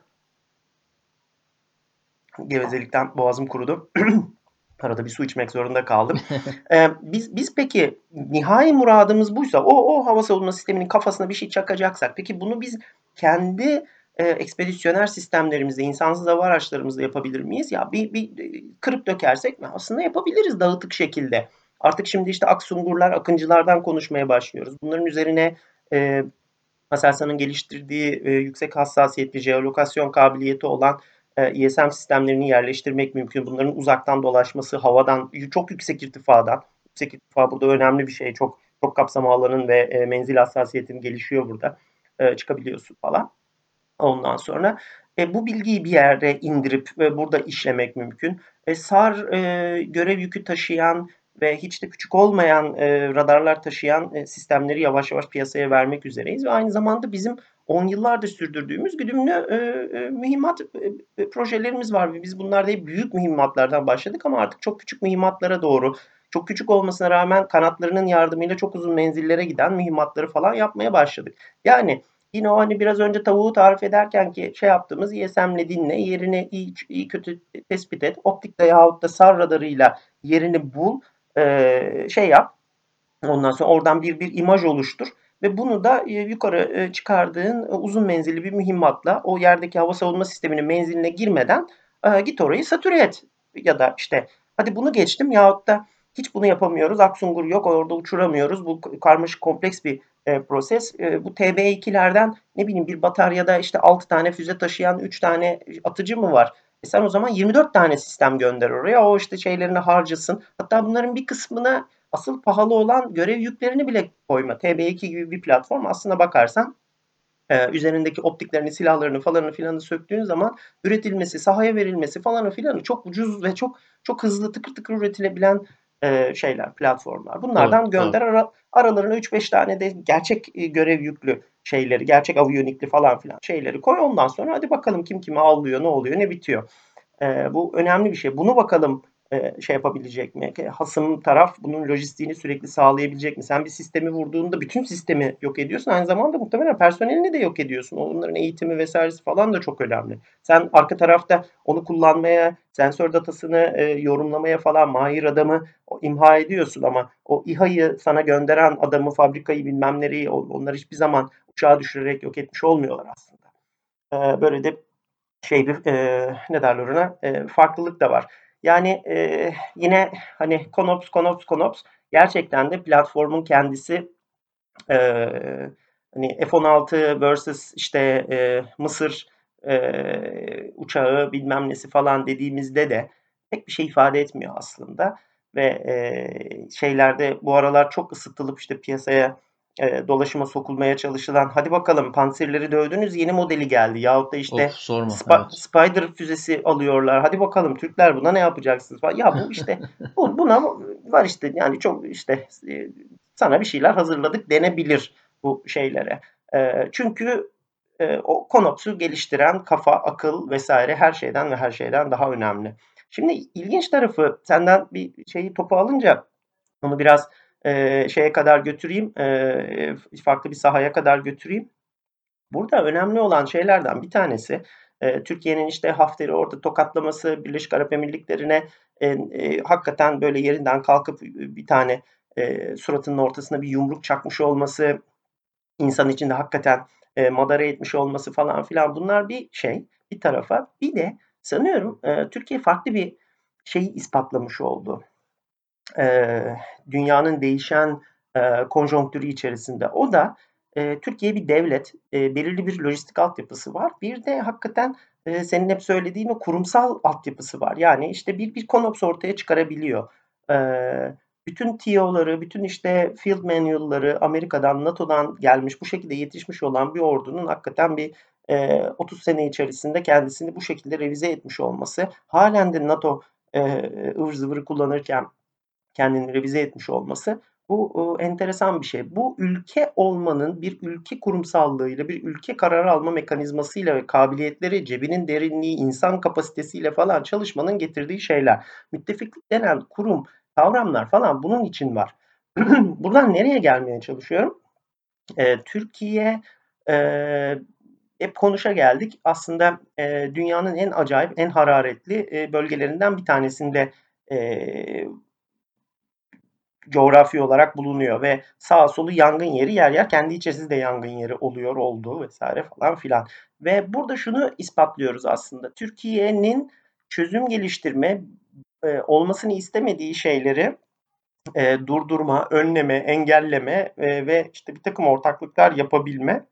Gevezelikten boğazım kurudu. Arada bir su içmek zorunda kaldım. Ee, biz biz peki nihai muradımız buysa o o hava savunma sisteminin kafasına bir şey çakacaksak peki bunu biz kendi e, ekspedisyoner sistemlerimizde, insansız hava araçlarımızda yapabilir miyiz? Ya bir, bir e, kırıp dökersek mi? Aslında yapabiliriz dağıtık şekilde. Artık şimdi işte Aksungurlar, Akıncılardan konuşmaya başlıyoruz. Bunların üzerine e, Aselsan'ın geliştirdiği e, yüksek hassasiyetli jeolokasyon kabiliyeti olan e, ISM sistemlerini yerleştirmek mümkün. Bunların uzaktan dolaşması, havadan, çok yüksek irtifadan, yüksek irtifa burada önemli bir şey. Çok çok kapsama alanın ve e, menzil hassasiyetin gelişiyor burada. E, çıkabiliyorsun falan. Ondan sonra e, bu bilgiyi bir yerde indirip ve burada işlemek mümkün. E, SAR e, görev yükü taşıyan ve hiç de küçük olmayan e, radarlar taşıyan e, sistemleri yavaş yavaş piyasaya vermek üzereyiz ve aynı zamanda bizim 10 yıllardır sürdürdüğümüz güdümlü e, e, mühimmat e, e, projelerimiz var. Biz bunlarda hep büyük mühimmatlardan başladık ama artık çok küçük mühimmatlara doğru, çok küçük olmasına rağmen kanatlarının yardımıyla çok uzun menzillere giden mühimmatları falan yapmaya başladık. Yani yine o hani biraz önce tavuğu tarif ederken ki şey yaptığımız ISM'le dinle, yerini iyi, iyi kötü tespit et, optikle yahut da SAR radarıyla yerini bul, e, şey yap. Ondan sonra oradan bir bir imaj oluştur ve bunu da yukarı çıkardığın uzun menzilli bir mühimmatla o yerdeki hava savunma sisteminin menziline girmeden git orayı satüre et. Ya da işte hadi bunu geçtim yahut da hiç bunu yapamıyoruz. Aksungur yok orada uçuramıyoruz. Bu karmaşık kompleks bir e, proses. E, bu TB2'lerden ne bileyim bir bataryada işte 6 tane füze taşıyan 3 tane atıcı mı var? E sen o zaman 24 tane sistem gönder oraya. O işte şeylerini harcasın. Hatta bunların bir kısmına asıl pahalı olan görev yüklerini bile koyma. TB2 gibi bir platform aslına bakarsan e, üzerindeki optiklerini, silahlarını falanı filanı söktüğün zaman üretilmesi, sahaya verilmesi falanı filanı çok ucuz ve çok çok hızlı tıkır tıkır üretilebilen e, şeyler, platformlar. Bunlardan doğru, gönder doğru. Ara, aralarına 3-5 tane de gerçek e, görev yüklü şeyleri, gerçek aviyonikli falan filan şeyleri koy. Ondan sonra hadi bakalım kim kimi avlıyor, ne oluyor, ne bitiyor. E, bu önemli bir şey. Bunu bakalım e, şey yapabilecek mi? Hasım taraf bunun lojistiğini sürekli sağlayabilecek mi? Sen bir sistemi vurduğunda bütün sistemi yok ediyorsun. Aynı zamanda muhtemelen personelini de yok ediyorsun. Onların eğitimi vesairesi falan da çok önemli. Sen arka tarafta onu kullanmaya, sensör datasını e, yorumlamaya falan mahir adamı imha ediyorsun ama o İHA'yı sana gönderen adamı, fabrikayı bilmem nereyi onlar hiçbir zaman uçağa düşürerek yok etmiş olmuyorlar aslında. E, böyle de şey bir ne derler ona farklılık da var. Yani e, yine hani Konops, Konops, Konops gerçekten de platformun kendisi e, hani F-16 versus işte e, Mısır e, uçağı bilmem nesi falan dediğimizde de pek bir şey ifade etmiyor aslında. Ve e, şeylerde bu aralar çok ısıtılıp işte piyasaya e, dolaşıma sokulmaya çalışılan hadi bakalım panserleri dövdünüz yeni modeli geldi. Yahut da işte of, sorma, Sp- evet. Spider füzesi alıyorlar. Hadi bakalım Türkler buna ne yapacaksınız falan. Ya bu işte bu, buna var işte yani çok işte e, sana bir şeyler hazırladık denebilir bu şeylere. E, çünkü e, o konopsu geliştiren kafa, akıl vesaire her şeyden ve her şeyden daha önemli. Şimdi ilginç tarafı senden bir şeyi topu alınca onu biraz e, şeye kadar götüreyim, e, farklı bir sahaya kadar götüreyim. Burada önemli olan şeylerden bir tanesi e, Türkiye'nin işte Hafter'i orada tokatlaması, Birleşik Arap Emirlikleri'ne e, e, hakikaten böyle yerinden kalkıp bir tane e, suratının ortasına bir yumruk çakmış olması, insan içinde hakikaten e, madara etmiş olması falan filan bunlar bir şey bir tarafa. Bir de sanıyorum e, Türkiye farklı bir şeyi ispatlamış oldu. E, dünyanın değişen e, konjonktürü içerisinde. O da e, Türkiye bir devlet, e, belirli bir lojistik altyapısı var. Bir de hakikaten e, senin hep söylediğin o kurumsal altyapısı var. Yani işte bir bir konops ortaya çıkarabiliyor. E, bütün TO'ları, bütün işte field manual'ları Amerika'dan, NATO'dan gelmiş, bu şekilde yetişmiş olan bir ordunun hakikaten bir e, 30 sene içerisinde kendisini bu şekilde revize etmiş olması, halen de NATO e, ıvır zıvırı kullanırken kendini revize etmiş olması bu enteresan bir şey. Bu ülke olmanın bir ülke kurumsallığıyla, bir ülke karar alma mekanizmasıyla ve kabiliyetleri, cebinin derinliği, insan kapasitesiyle falan çalışmanın getirdiği şeyler. Müttefiklik denen kurum, kavramlar falan bunun için var. Buradan nereye gelmeye çalışıyorum? E, Türkiye e, hep konuşa geldik. Aslında e, dünyanın en acayip, en hararetli e, bölgelerinden bir tanesinde e, coğrafi olarak bulunuyor ve sağ solu yangın yeri yer yer kendi içerisinde de yangın yeri oluyor olduğu vesaire falan filan. Ve burada şunu ispatlıyoruz aslında. Türkiye'nin çözüm geliştirme e, olmasını istemediği şeyleri e, durdurma, önleme, engelleme e, ve işte bir takım ortaklıklar yapabilme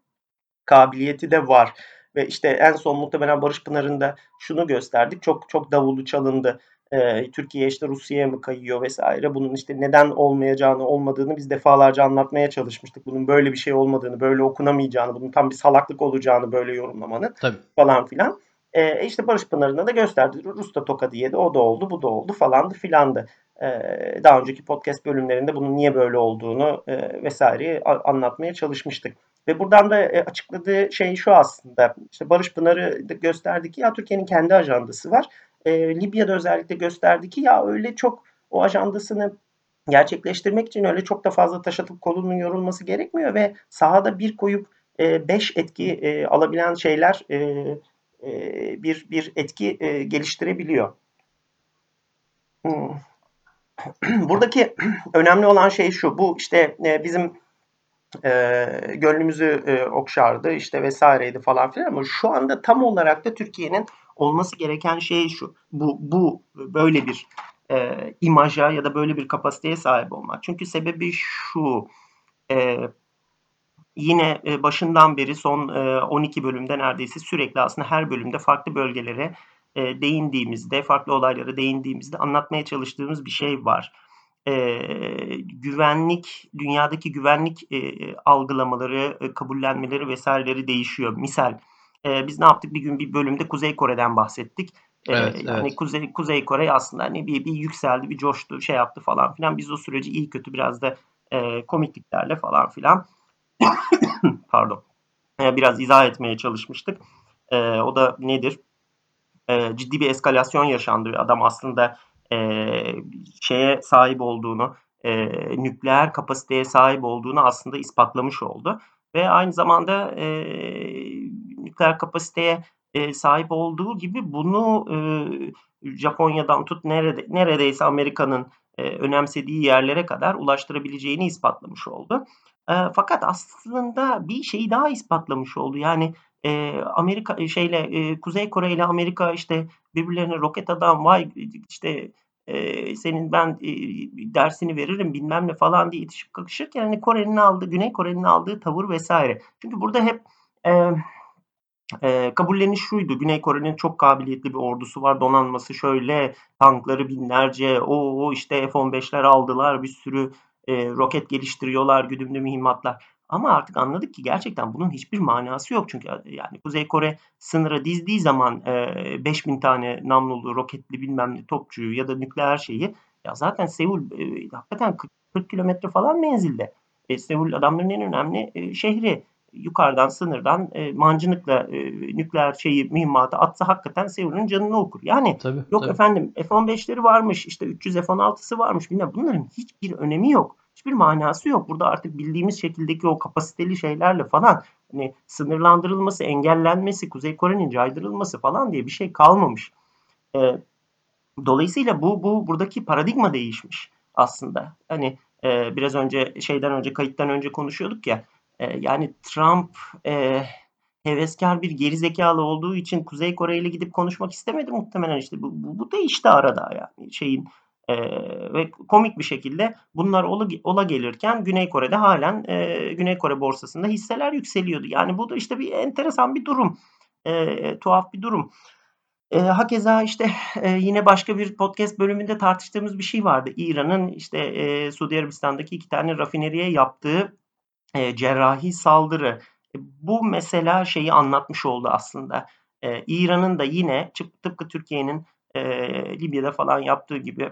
kabiliyeti de var. Ve işte en son muhtemelen Barış Pınar'ında şunu gösterdik. Çok çok davulu çalındı e, Türkiye işte Rusya'ya mı kayıyor vesaire. Bunun işte neden olmayacağını, olmadığını biz defalarca anlatmaya çalışmıştık. Bunun böyle bir şey olmadığını, böyle okunamayacağını, bunun tam bir salaklık olacağını böyle yorumlamanın Tabii. falan filan. E, işte Barış Pınarı'nda da gösterdi. Rus da tokadı yedi, o da oldu, bu da oldu falandı filandı. E, daha önceki podcast bölümlerinde bunun niye böyle olduğunu e, vesaire anlatmaya çalışmıştık. Ve buradan da e, açıkladığı şey şu aslında. İşte Barış Pınarı gösterdi ki ya Türkiye'nin kendi ajandası var e, Libya'da özellikle gösterdi ki ya öyle çok o ajandasını gerçekleştirmek için öyle çok da fazla taş atıp kolunun yorulması gerekmiyor ve sahada bir koyup e, beş etki e, alabilen şeyler e, e, bir bir etki e, geliştirebiliyor. Hmm. Buradaki önemli olan şey şu. Bu işte e, bizim e, gönlümüzü e, okşardı işte vesaireydi falan filan ama şu anda tam olarak da Türkiye'nin olması gereken şey şu. Bu, bu böyle bir e, imaja ya da böyle bir kapasiteye sahip olmak. Çünkü sebebi şu. E, yine e, başından beri son e, 12 bölümde neredeyse sürekli aslında her bölümde farklı bölgelere e, değindiğimizde, farklı olaylara değindiğimizde anlatmaya çalıştığımız bir şey var. E, güvenlik, dünyadaki güvenlik e, algılamaları, e, kabullenmeleri vesaireleri değişiyor. Misal e, biz ne yaptık? Bir gün bir bölümde Kuzey Kore'den bahsettik. E, evet, yani evet. Kuzey Kuzey Kore aslında hani bir, bir yükseldi, bir coştu, şey yaptı falan filan. Biz o süreci iyi kötü biraz da e, komikliklerle falan filan pardon e, biraz izah etmeye çalışmıştık. E, o da nedir? E, ciddi bir eskalasyon yaşandı. Adam aslında e, şeye sahip olduğunu, e, nükleer kapasiteye sahip olduğunu aslında ispatlamış oldu. Ve aynı zamanda e, nükleer kapasiteye e, sahip olduğu gibi bunu e, Japonya'dan tut nerede, neredeyse Amerika'nın e, önemsediği yerlere kadar ulaştırabileceğini ispatlamış oldu. E, fakat aslında bir şeyi daha ispatlamış oldu. Yani e, Amerika şeyle e, Kuzey Kore ile Amerika işte birbirlerine roket adam vay işte e, senin ben e, dersini veririm bilmem ne falan diye itişip kakışırken hani Kore'nin aldığı Güney Kore'nin aldığı tavır vesaire. Çünkü burada hep e, e, kabulleniş şuydu. Güney Kore'nin çok kabiliyetli bir ordusu var. Donanması şöyle tankları binlerce. O işte F-15'ler aldılar. Bir sürü e, roket geliştiriyorlar. Güdümlü mühimmatlar. Ama artık anladık ki gerçekten bunun hiçbir manası yok. Çünkü yani Kuzey Kore sınıra dizdiği zaman e, 5000 tane namlulu, roketli bilmem ne topçuyu ya da nükleer şeyi ya zaten Seul e, hakikaten 40, 40 kilometre falan menzilde. E, Seul adamların en önemli e, şehri yukarıdan sınırdan e, mancınıkla e, nükleer şeyi mühimmatı atsa hakikaten Seul'ün canını okur. Yani tabii, yok tabii. efendim F-15'leri varmış işte 300 F-16'sı varmış bilmem bunların hiçbir önemi yok. hiçbir manası yok. Burada artık bildiğimiz şekildeki o kapasiteli şeylerle falan hani sınırlandırılması, engellenmesi, Kuzey Kore'nin caydırılması falan diye bir şey kalmamış. E, dolayısıyla bu bu buradaki paradigma değişmiş aslında. Hani e, biraz önce şeyden önce kayıttan önce konuşuyorduk ya. E, yani Trump e, heveskar bir gerizekalı olduğu için Kuzey Kore ile gidip konuşmak istemedi muhtemelen işte bu, bu, bu değişti arada yani şeyin e, ve komik bir şekilde bunlar ola, ola gelirken Güney Kore'de halen e, Güney Kore borsasında hisseler yükseliyordu. Yani bu da işte bir enteresan bir durum. E, tuhaf bir durum. E, hakeza işte e, yine başka bir podcast bölümünde tartıştığımız bir şey vardı. İran'ın işte e, Suudi Arabistan'daki iki tane rafineriye yaptığı e, cerrahi saldırı. E, bu mesela şeyi anlatmış oldu aslında. E, İran'ın da yine tıpkı Türkiye'nin e, Libya'da falan yaptığı gibi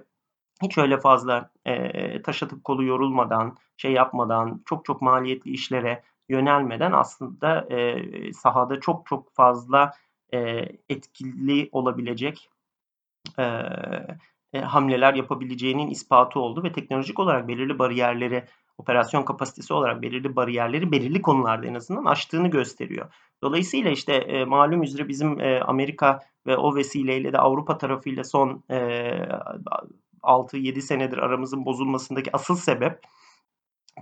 hiç öyle fazla e, taş atıp kolu yorulmadan, şey yapmadan, çok çok maliyetli işlere yönelmeden aslında e, sahada çok çok fazla e, etkili olabilecek e, e, hamleler yapabileceğinin ispatı oldu ve teknolojik olarak belirli bariyerleri, operasyon kapasitesi olarak belirli bariyerleri belirli konularda en azından aştığını gösteriyor. Dolayısıyla işte e, malum üzere bizim e, Amerika ve o vesileyle de Avrupa tarafıyla son e, 6-7 senedir aramızın bozulmasındaki asıl sebep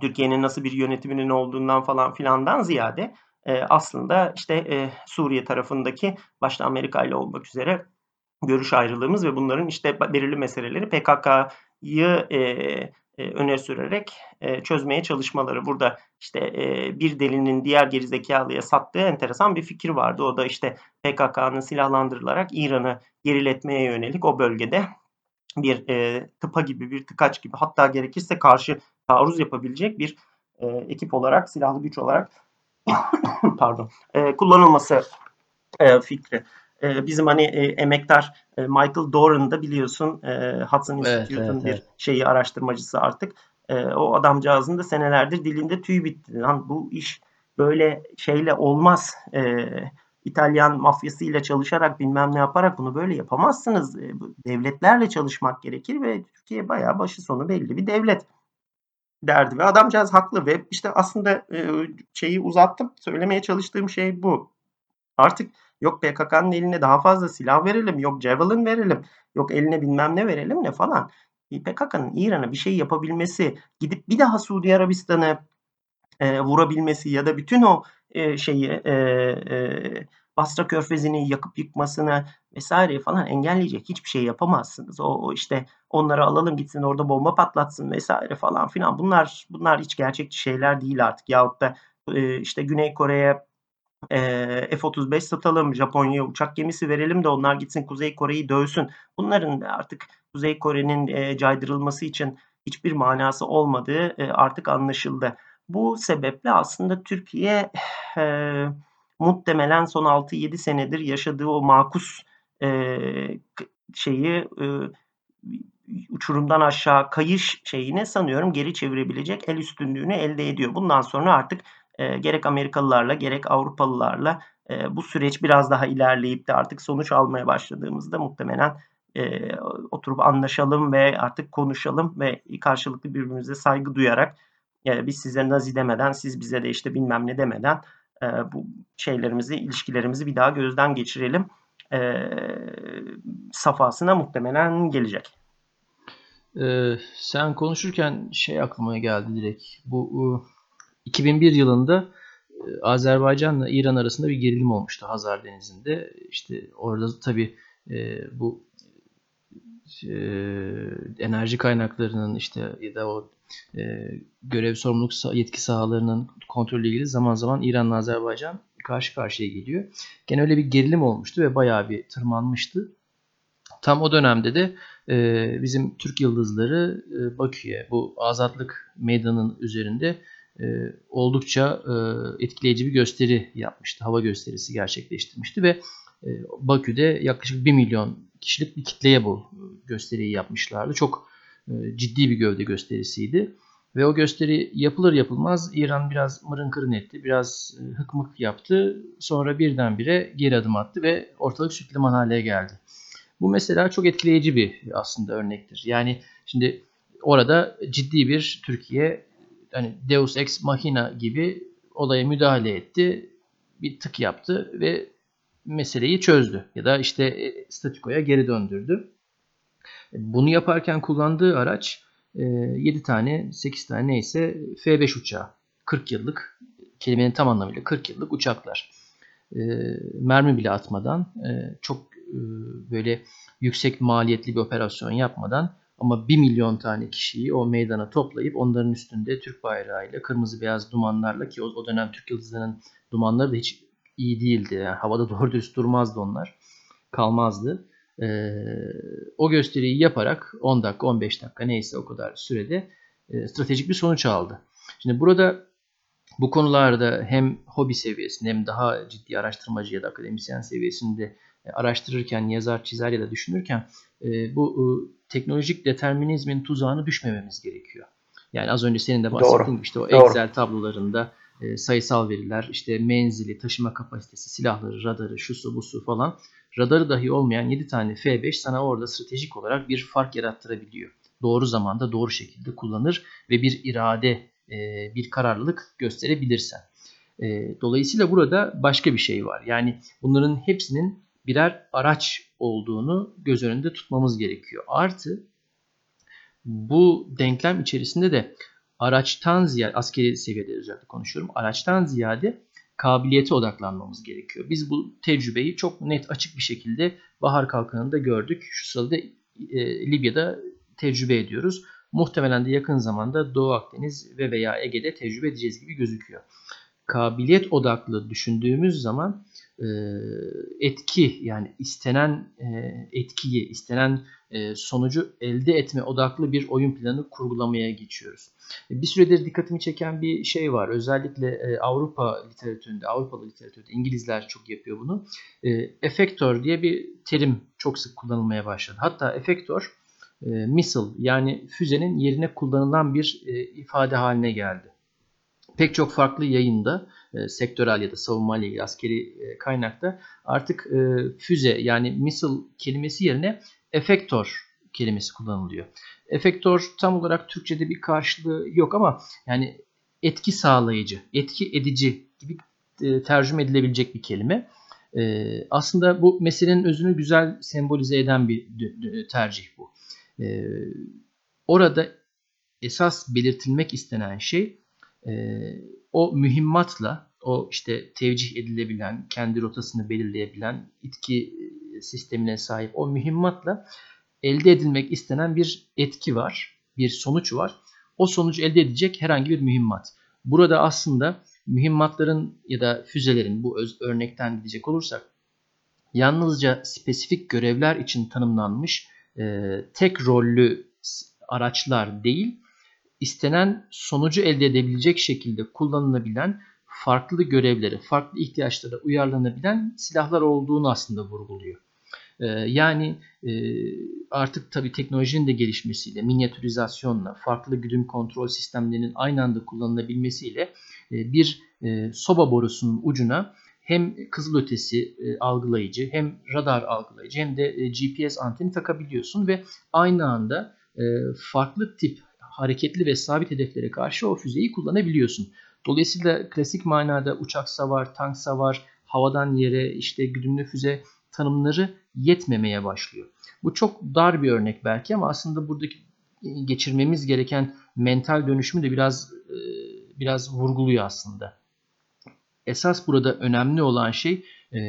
Türkiye'nin nasıl bir yönetiminin olduğundan falan filandan ziyade e, aslında işte e, Suriye tarafındaki başta Amerika ile olmak üzere görüş ayrılığımız ve bunların işte belirli meseleleri PKK'yı e, öne sürerek e, çözmeye çalışmaları. Burada işte e, bir delinin diğer gerizekalıya sattığı enteresan bir fikir vardı. O da işte PKK'nın silahlandırılarak İran'ı geriletmeye yönelik o bölgede bir e, tıpa gibi bir tıkaç gibi hatta gerekirse karşı taarruz yapabilecek bir e, ekip olarak silahlı güç olarak pardon e, kullanılması e, fikri. E, bizim hani e, emektar e, Michael Doran da biliyorsun e, Hudson Institute'un evet, evet, bir evet. şeyi araştırmacısı artık. E, o adamcağızın da senelerdir dilinde tüy bitti. Lan bu iş böyle şeyle olmaz. E, İtalyan mafyasıyla çalışarak bilmem ne yaparak bunu böyle yapamazsınız. E, devletlerle çalışmak gerekir ve Türkiye bayağı başı sonu belli bir devlet derdi ve adamcağız haklı ve işte aslında e, şeyi uzattım. Söylemeye çalıştığım şey bu. Artık yok PKK'nın eline daha fazla silah verelim, yok Javelin verelim, yok eline bilmem ne verelim ne falan. PKK'nın İran'a bir şey yapabilmesi, gidip bir daha Suudi Arabistan'ı e, vurabilmesi ya da bütün o e, şeyi e, e, Basra Körfezi'ni yakıp yıkmasını vesaire falan engelleyecek hiçbir şey yapamazsınız. O, o işte onları alalım gitsin orada bomba patlatsın vesaire falan filan. Bunlar bunlar hiç gerçekçi şeyler değil artık. Yahut da e, işte Güney Kore'ye e, F-35 satalım, Japonya'ya uçak gemisi verelim de onlar gitsin Kuzey Kore'yi dövsün. Bunların artık Kuzey Kore'nin e, caydırılması için hiçbir manası olmadığı e, artık anlaşıldı. Bu sebeple aslında Türkiye e, muhtemelen son 6-7 senedir yaşadığı o makus e, şeyi e, uçurumdan aşağı kayış şeyini sanıyorum geri çevirebilecek el üstünlüğünü elde ediyor. Bundan sonra artık e, gerek Amerikalılarla gerek Avrupalılarla e, bu süreç biraz daha ilerleyip de artık sonuç almaya başladığımızda muhtemelen e, oturup anlaşalım ve artık konuşalım ve karşılıklı birbirimize saygı duyarak e, biz size nazi demeden siz bize de işte bilmem ne demeden e, bu şeylerimizi ilişkilerimizi bir daha gözden geçirelim e, safhasına muhtemelen gelecek. Ee, sen konuşurken şey aklıma geldi direkt. Bu 2001 yılında e, Azerbaycan'la İran arasında bir gerilim olmuştu Hazar Denizi'nde. İşte orada tabii e, bu e, enerji kaynaklarının işte ya da o görev sorumluluk yetki sahalarının kontrolü ilgili zaman zaman İran'la Azerbaycan karşı karşıya geliyor. Gene öyle bir gerilim olmuştu ve bayağı bir tırmanmıştı. Tam o dönemde de bizim Türk yıldızları e, Bakü'ye bu azatlık meydanının üzerinde e, oldukça e, etkileyici bir gösteri yapmıştı. Hava gösterisi gerçekleştirmişti ve e, Bakü'de yaklaşık 1 milyon kişilik bir kitleye bu gösteriyi yapmışlardı. Çok e, ciddi bir gövde gösterisiydi. Ve o gösteri yapılır yapılmaz İran biraz mırın kırın etti. Biraz e, hıkmık yaptı. Sonra birdenbire geri adım attı ve ortalık sütliman hale geldi. Bu mesela çok etkileyici bir aslında örnektir. Yani şimdi orada ciddi bir Türkiye hani Deus Ex Machina gibi olaya müdahale etti. Bir tık yaptı ve meseleyi çözdü. Ya da işte e, statikoya geri döndürdü. Bunu yaparken kullandığı araç 7 e, tane 8 tane neyse F5 uçağı. 40 yıllık kelimenin tam anlamıyla 40 yıllık uçaklar. E, mermi bile atmadan çok böyle yüksek maliyetli bir operasyon yapmadan ama 1 milyon tane kişiyi o meydana toplayıp onların üstünde Türk bayrağıyla, kırmızı beyaz dumanlarla ki o, dönem Türk yıldızlarının dumanları da hiç iyi değildi. Yani havada doğru düz durmazdı onlar. Kalmazdı. Ee, o gösteriyi yaparak 10 dakika 15 dakika neyse o kadar sürede e, stratejik bir sonuç aldı. Şimdi burada bu konularda hem hobi seviyesinde hem daha ciddi araştırmacı ya da akademisyen seviyesinde araştırırken, yazar, çizer ya da düşünürken e, bu e, teknolojik determinizmin tuzağına düşmememiz gerekiyor. Yani az önce senin de bahsettiğin gibi işte o Doğru. Excel tablolarında sayısal veriler, işte menzili, taşıma kapasitesi, silahları, radarı, şusu, busu falan radarı dahi olmayan 7 tane F5 sana orada stratejik olarak bir fark yarattırabiliyor. Doğru zamanda doğru şekilde kullanır ve bir irade, bir kararlılık gösterebilirsen. Dolayısıyla burada başka bir şey var. Yani bunların hepsinin birer araç olduğunu göz önünde tutmamız gerekiyor. Artı bu denklem içerisinde de araçtan ziyade, askeri seviyede özellikle konuşuyorum, araçtan ziyade kabiliyete odaklanmamız gerekiyor. Biz bu tecrübeyi çok net açık bir şekilde Bahar Kalkanı'nda gördük. Şu sırada e, Libya'da tecrübe ediyoruz. Muhtemelen de yakın zamanda Doğu Akdeniz ve veya Ege'de tecrübe edeceğiz gibi gözüküyor. Kabiliyet odaklı düşündüğümüz zaman etki yani istenen e, etkiyi, istenen e, sonucu elde etme odaklı bir oyun planı kurgulamaya geçiyoruz. Bir süredir dikkatimi çeken bir şey var. Özellikle Avrupa literatüründe, Avrupalı literatürde İngilizler çok yapıyor bunu. Efektör diye bir terim çok sık kullanılmaya başladı. Hatta efektör missile yani füzenin yerine kullanılan bir ifade haline geldi pek çok farklı yayında e, sektörel ya da savunma ile ilgili askeri e, kaynakta artık e, füze yani missile kelimesi yerine efektör kelimesi kullanılıyor. Efektör tam olarak Türkçe'de bir karşılığı yok ama yani etki sağlayıcı, etki edici gibi e, tercüme edilebilecek bir kelime. E, aslında bu meselenin özünü güzel sembolize eden bir tercih bu. E, orada esas belirtilmek istenen şey e, o mühimmatla o işte tevcih edilebilen, kendi rotasını belirleyebilen itki e, sistemine sahip o mühimmatla elde edilmek istenen bir etki var, bir sonuç var. O sonucu elde edecek herhangi bir mühimmat. Burada aslında mühimmatların ya da füzelerin bu öz, örnekten gidecek olursak yalnızca spesifik görevler için tanımlanmış e, tek rollü araçlar değil, istenen sonucu elde edebilecek şekilde kullanılabilen farklı görevlere, farklı ihtiyaçlara uyarlanabilen silahlar olduğunu aslında vurguluyor. Ee, yani e, artık tabii teknolojinin de gelişmesiyle, minyatürizasyonla, farklı güdüm kontrol sistemlerinin aynı anda kullanılabilmesiyle e, bir e, soba borusunun ucuna hem kızılötesi algılayıcı hem radar algılayıcı hem de GPS anteni takabiliyorsun ve aynı anda farklı tip hareketli ve sabit hedeflere karşı o füzeyi kullanabiliyorsun. Dolayısıyla klasik manada uçak savar, tank savar, havadan yere işte güdümlü füze tanımları yetmemeye başlıyor. Bu çok dar bir örnek belki ama aslında buradaki geçirmemiz gereken mental dönüşümü de biraz e, biraz vurguluyor aslında. Esas burada önemli olan şey e,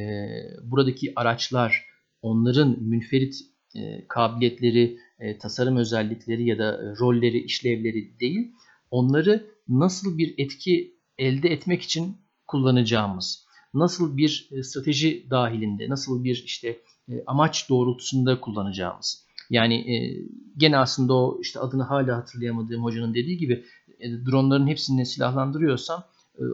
buradaki araçlar, onların münferit e, kabiliyetleri, e, tasarım özellikleri ya da e, rolleri, işlevleri değil, onları nasıl bir etki elde etmek için kullanacağımız, nasıl bir e, strateji dahilinde, nasıl bir işte amaç doğrultusunda kullanacağımız. Yani gene aslında o işte adını hala hatırlayamadığım hocanın dediği gibi dronların hepsini silahlandırıyorsan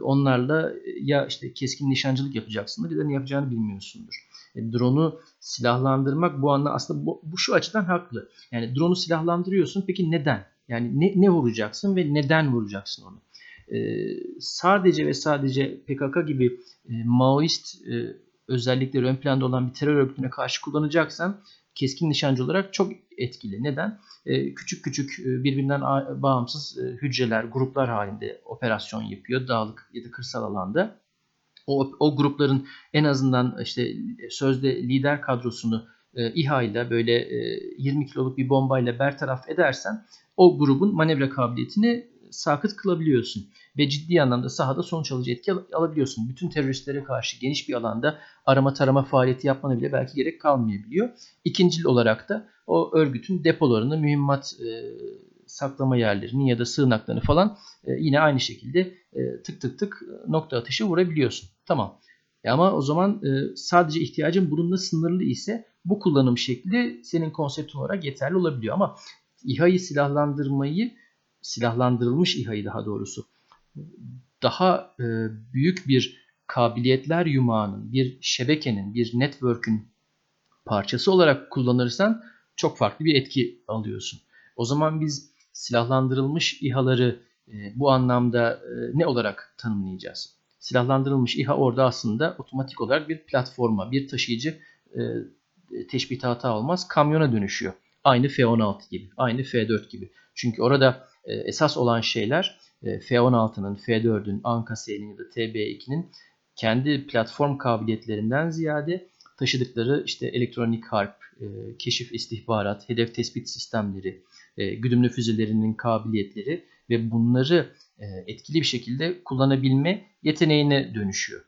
onlarla ya işte keskin nişancılık yapacaksındır ya da ne yapacağını bilmiyorsundur. E, drone'u silahlandırmak bu anlamda aslında bu, bu şu açıdan haklı. Yani drone'u silahlandırıyorsun peki neden? Yani ne, ne vuracaksın ve neden vuracaksın onu? Ee, sadece ve sadece PKK gibi e, Maoist e, özellikleri ön planda olan bir terör örgütüne karşı kullanacaksan keskin nişancı olarak çok etkili. Neden? E, küçük küçük e, birbirinden bağımsız e, hücreler, gruplar halinde operasyon yapıyor dağlık ya da kırsal alanda. O, o grupların en azından işte sözde lider kadrosunu e, İHA ile böyle e, 20 kiloluk bir bombayla bertaraf edersen o grubun manevra kabiliyetini sakıt kılabiliyorsun. Ve ciddi anlamda sahada sonuç alıcı etki alabiliyorsun. Bütün teröristlere karşı geniş bir alanda arama tarama faaliyeti yapmana bile belki gerek kalmayabiliyor. İkincil olarak da o örgütün depolarını, mühimmat e, saklama yerlerini ya da sığınaklarını falan e, yine aynı şekilde e, tık tık tık nokta atışı vurabiliyorsun. Tamam. E ama o zaman e, sadece ihtiyacın bununla sınırlı ise bu kullanım şekli senin konseptin olarak yeterli olabiliyor. Ama İHA'yı silahlandırmayı silahlandırılmış İHA'yı daha doğrusu daha e, büyük bir kabiliyetler yumağının, bir şebekenin, bir network'ün parçası olarak kullanırsan çok farklı bir etki alıyorsun. O zaman biz silahlandırılmış İHA'ları e, bu anlamda e, ne olarak tanımlayacağız? Silahlandırılmış İHA orada aslında otomatik olarak bir platforma, bir taşıyıcı e, teşbih hata olmaz, kamyona dönüşüyor. Aynı F-16 gibi, aynı F-4 gibi. Çünkü orada e, esas olan şeyler e, F-16'nın, F-4'ün, Anka-S'nin ya da TB2'nin kendi platform kabiliyetlerinden ziyade taşıdıkları işte elektronik harp, e, keşif istihbarat, hedef tespit sistemleri, güdümlü füzelerinin kabiliyetleri ve bunları etkili bir şekilde kullanabilme yeteneğine dönüşüyor.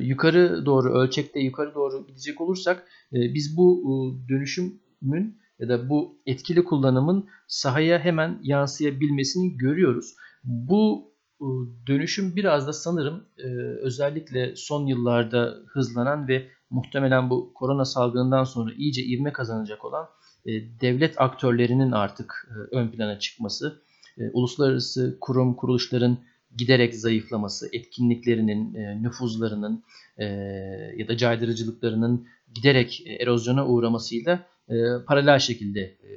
yukarı doğru ölçekte yukarı doğru gidecek olursak biz bu dönüşümün ya da bu etkili kullanımın sahaya hemen yansıyabilmesini görüyoruz. Bu e, dönüşüm biraz da sanırım e, özellikle son yıllarda hızlanan ve muhtemelen bu korona salgınından sonra iyice ivme kazanacak olan e, devlet aktörlerinin artık ön plana çıkması, uluslararası kurum kuruluşların giderek zayıflaması, etkinliklerinin, nüfuzlarının ya da caydırıcılıklarının giderek erozyona uğramasıyla e, paralel şekilde e,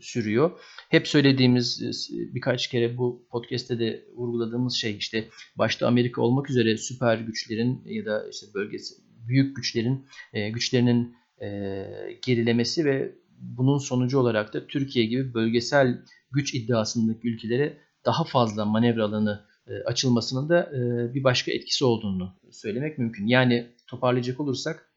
sürüyor. Hep söylediğimiz e, birkaç kere bu podcast'te de vurguladığımız şey işte başta Amerika olmak üzere süper güçlerin ya da işte bölgesi büyük güçlerin e, güçlerinin e, gerilemesi ve bunun sonucu olarak da Türkiye gibi bölgesel güç iddiasındaki ülkelere daha fazla manevra alanı e, açılmasının da e, bir başka etkisi olduğunu söylemek mümkün. Yani toparlayacak olursak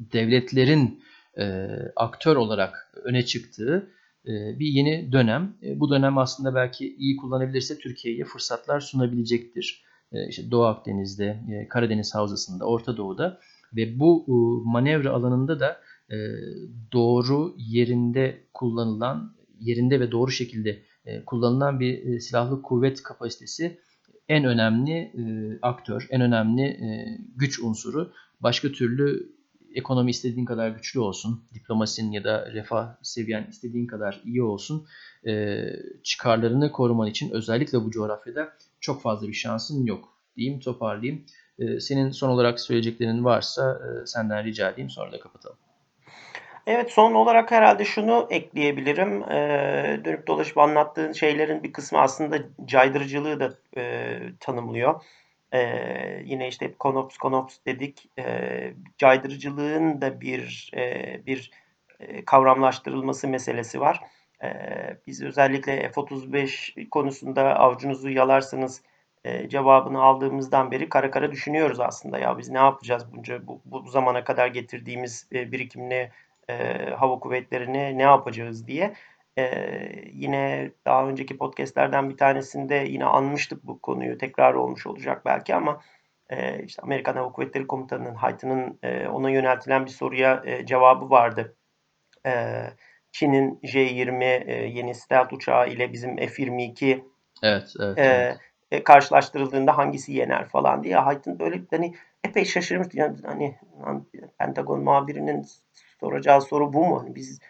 devletlerin e, aktör olarak öne çıktığı bir yeni dönem. Bu dönem aslında belki iyi kullanabilirse Türkiye'ye fırsatlar sunabilecektir. İşte Doğu Akdeniz'de, Karadeniz Havzası'nda, Orta Doğu'da ve bu manevra alanında da doğru yerinde kullanılan, yerinde ve doğru şekilde e, kullanılan bir e, silahlı kuvvet kapasitesi en önemli e, aktör, en önemli e, güç unsuru. Başka türlü ekonomi istediğin kadar güçlü olsun, diplomasin ya da refah seviyen istediğin kadar iyi olsun, e, çıkarlarını koruman için özellikle bu coğrafyada çok fazla bir şansın yok diyeyim, toparlayayım. E, senin son olarak söyleyeceklerin varsa e, senden rica edeyim sonra da kapatalım. Evet son olarak herhalde şunu ekleyebilirim. Ee, dönüp dolaşıp anlattığın şeylerin bir kısmı aslında caydırıcılığı da e, tanımlıyor. Ee, yine işte konops konops dedik. Ee, caydırıcılığın da bir e, bir e, kavramlaştırılması meselesi var. Ee, biz özellikle F-35 konusunda avcunuzu yalarsanız e, cevabını aldığımızdan beri kara kara düşünüyoruz aslında. Ya biz ne yapacağız bunca bu, bu zamana kadar getirdiğimiz e, birikimli e, hava kuvvetlerini ne yapacağız diye. Ee, yine daha önceki podcastlerden bir tanesinde yine anmıştık bu konuyu. Tekrar olmuş olacak belki ama e, işte Amerikan Hava Kuvvetleri Komutanı'nın Hayt'ının e, ona yöneltilen bir soruya e, cevabı vardı. E, Çin'in J-20 e, yeni stealth uçağı ile bizim F-22 evet, evet, e, evet. E, karşılaştırıldığında hangisi yener falan diye Hayt'ın böyle hani epey şaşırmış. Yani, hani Pentagon muhabirinin soracağı soru bu mu? Hani biz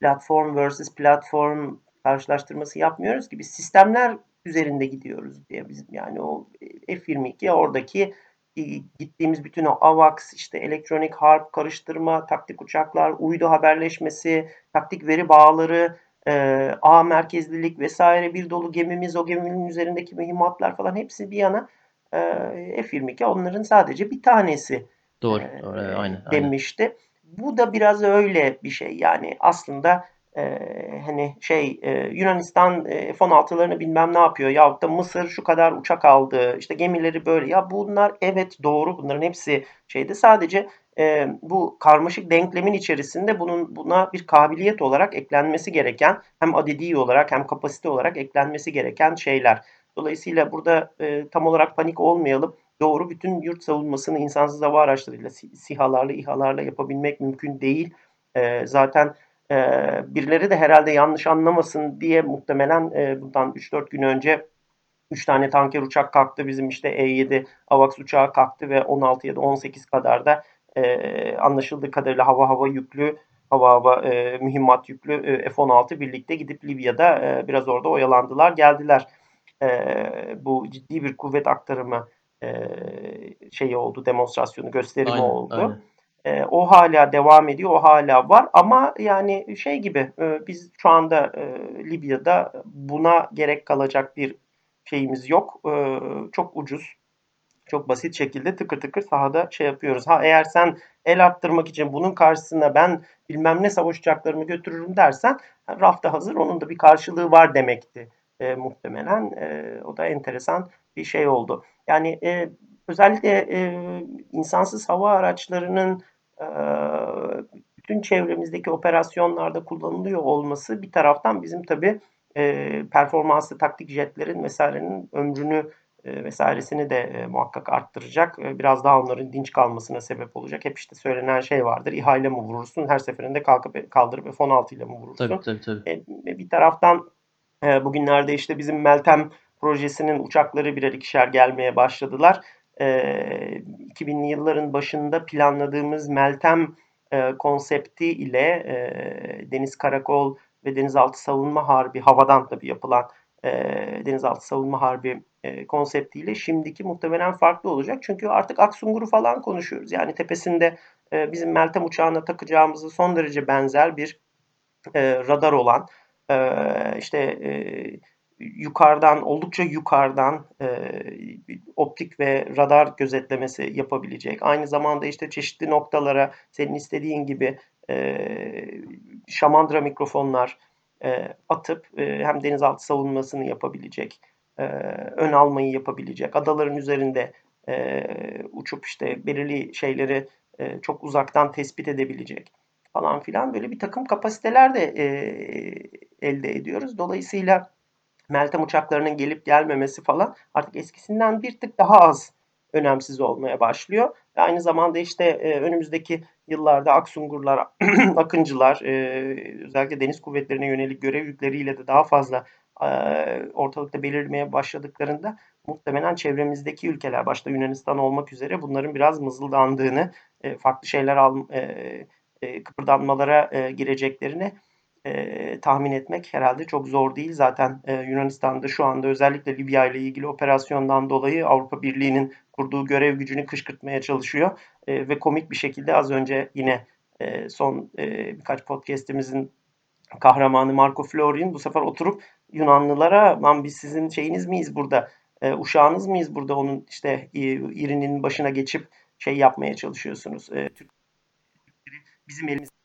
platform versus platform karşılaştırması yapmıyoruz ki biz sistemler üzerinde gidiyoruz diye bizim yani o F22 oradaki e, gittiğimiz bütün o AVAX, işte elektronik harp karıştırma, taktik uçaklar, uydu haberleşmesi, taktik veri bağları, e, ağ merkezlilik vesaire bir dolu gemimiz, o geminin üzerindeki mühimmatlar falan hepsi bir yana e, F22 onların sadece bir tanesi. Doğru. E, doğru aynen, aynen. Bu da biraz öyle bir şey. Yani aslında e, hani şey e, Yunanistan e, F-16'larını bilmem ne yapıyor ya da Mısır şu kadar uçak aldı işte gemileri böyle ya bunlar evet doğru bunların hepsi şeyde sadece e, bu karmaşık denklemin içerisinde bunun buna bir kabiliyet olarak eklenmesi gereken hem adedi olarak hem kapasite olarak eklenmesi gereken şeyler. Dolayısıyla burada e, tam olarak panik olmayalım. Doğru bütün yurt savunmasını insansız hava araçlarıyla, SİHA'larla, İHA'larla yapabilmek mümkün değil. E, zaten e, birileri de herhalde yanlış anlamasın diye muhtemelen e, bundan 3-4 gün önce 3 tane tanker uçak kalktı. Bizim işte E-7 AVAX uçağı kalktı ve 16 ya da 18 kadar da e, anlaşıldığı kadarıyla hava hava yüklü hava hava e, mühimmat yüklü e, F-16 birlikte gidip Libya'da e, biraz orada oyalandılar geldiler. E, bu ciddi bir kuvvet aktarımı e, şeyi oldu demonstrasyonu gösterimi aynen, oldu. Aynen. E, o hala devam ediyor, o hala var ama yani şey gibi e, biz şu anda e, Libya'da buna gerek kalacak bir şeyimiz yok. E, çok ucuz, çok basit şekilde tıkır tıkır sahada şey yapıyoruz. Ha eğer sen el attırmak için bunun karşısında ben bilmem ne savaş uçaklarımı götürürüm dersen rafta hazır onun da bir karşılığı var demekti e, muhtemelen. E, o da enteresan bir şey oldu. Yani e, özellikle e, insansız hava araçlarının e, bütün çevremizdeki operasyonlarda kullanılıyor olması bir taraftan bizim tabi e, performanslı taktik jetlerin vesairenin ömrünü e, vesairesini de e, muhakkak arttıracak. E, biraz daha onların dinç kalmasına sebep olacak. Hep işte söylenen şey vardır. İHA ile mi vurursun? Her seferinde kalkıp kaldırıp F-16 ile mi vurursun? Tabii tabii. tabii. E, bir taraftan e, bugünlerde işte bizim Meltem projesinin uçakları birer ikişer gelmeye başladılar. E, 2000'li yılların başında planladığımız Meltem e, konsepti ile e, Deniz Karakol ve Denizaltı Savunma Harbi havadan tabii yapılan e, denizaltı savunma harbi e, konseptiyle şimdiki muhtemelen farklı olacak. Çünkü artık Aksungur'u falan konuşuyoruz. Yani tepesinde e, bizim Meltem uçağına takacağımızı son derece benzer bir e, radar olan e, işte e, yukarıdan oldukça yukarıdan e, optik ve radar gözetlemesi yapabilecek. Aynı zamanda işte çeşitli noktalara senin istediğin gibi e, şamandıra mikrofonlar e, atıp e, hem denizaltı savunmasını yapabilecek, e, ön almayı yapabilecek, adaların üzerinde e, uçup işte belirli şeyleri e, çok uzaktan tespit edebilecek falan filan böyle bir takım kapasiteler de e, elde ediyoruz. Dolayısıyla Meltem uçaklarının gelip gelmemesi falan artık eskisinden bir tık daha az önemsiz olmaya başlıyor. Ve aynı zamanda işte e, önümüzdeki yıllarda Aksungurlar, Akıncılar, e, özellikle deniz kuvvetlerine yönelik görev yükleriyle de daha fazla e, ortalıkta belirmeye başladıklarında muhtemelen çevremizdeki ülkeler, başta Yunanistan olmak üzere bunların biraz mızıldandığını, e, farklı şeyler al, e, e, kıpırdanmalara e, gireceklerini e, tahmin etmek herhalde çok zor değil. Zaten e, Yunanistan'da şu anda özellikle Libya ile ilgili operasyondan dolayı Avrupa Birliği'nin kurduğu görev gücünü kışkırtmaya çalışıyor. E, ve komik bir şekilde az önce yine e, son e, birkaç podcast'imizin kahramanı Marco Florin bu sefer oturup Yunanlılara man biz sizin şeyiniz miyiz burada, e, uşağınız mıyız burada onun işte irinin başına geçip şey yapmaya çalışıyorsunuz. E, bizim elimizde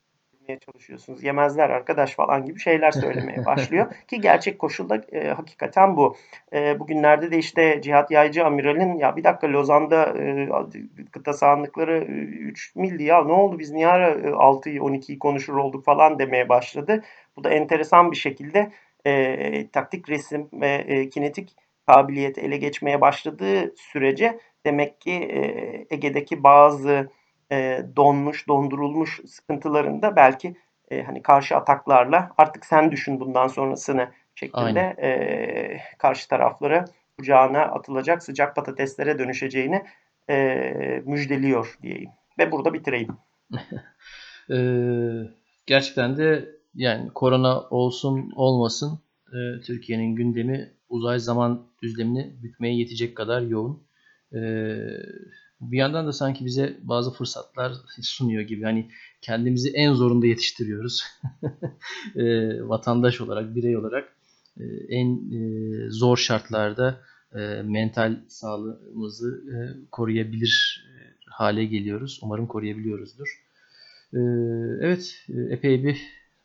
etmeye çalışıyorsunuz. Yemezler arkadaş falan gibi şeyler söylemeye başlıyor. Ki gerçek koşulda e, hakikaten bu. E, bugünlerde de işte Cihat Yaycı Amiral'in ya bir dakika Lozan'da e, kıta sahanlıkları 3 e, mildi ya ne oldu biz niye ara 6'yı e, 12'yi konuşur olduk falan demeye başladı. Bu da enteresan bir şekilde e, taktik resim ve e, kinetik kabiliyeti ele geçmeye başladığı sürece demek ki e, Ege'deki bazı e, donmuş, dondurulmuş sıkıntılarında belki e, hani karşı ataklarla artık sen düşün bundan sonrasını şeklinde e, karşı tarafları kucağına atılacak sıcak patateslere dönüşeceğini e, müjdeliyor diyeyim. Ve burada bitireyim. e, gerçekten de yani korona olsun olmasın e, Türkiye'nin gündemi uzay zaman düzlemini bükmeye yetecek kadar yoğun. E, bir yandan da sanki bize bazı fırsatlar sunuyor gibi. Hani kendimizi en zorunda yetiştiriyoruz. e, vatandaş olarak, birey olarak e, en e, zor şartlarda e, mental sağlığımızı e, koruyabilir hale geliyoruz. Umarım koruyabiliyoruzdur. Ee, evet, epey bir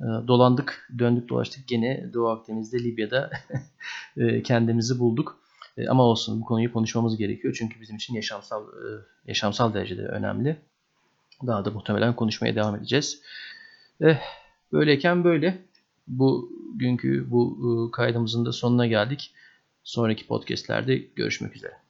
e, dolandık, döndük dolaştık. Gene Doğu Akdeniz'de, Libya'da e, kendimizi bulduk. E, ama olsun bu konuyu konuşmamız gerekiyor. Çünkü bizim için yaşamsal yaşamsal derecede önemli. Daha da muhtemelen konuşmaya devam edeceğiz. Eh, böyleyken böyle. Bu günkü bu kaydımızın da sonuna geldik. Sonraki podcastlerde görüşmek üzere.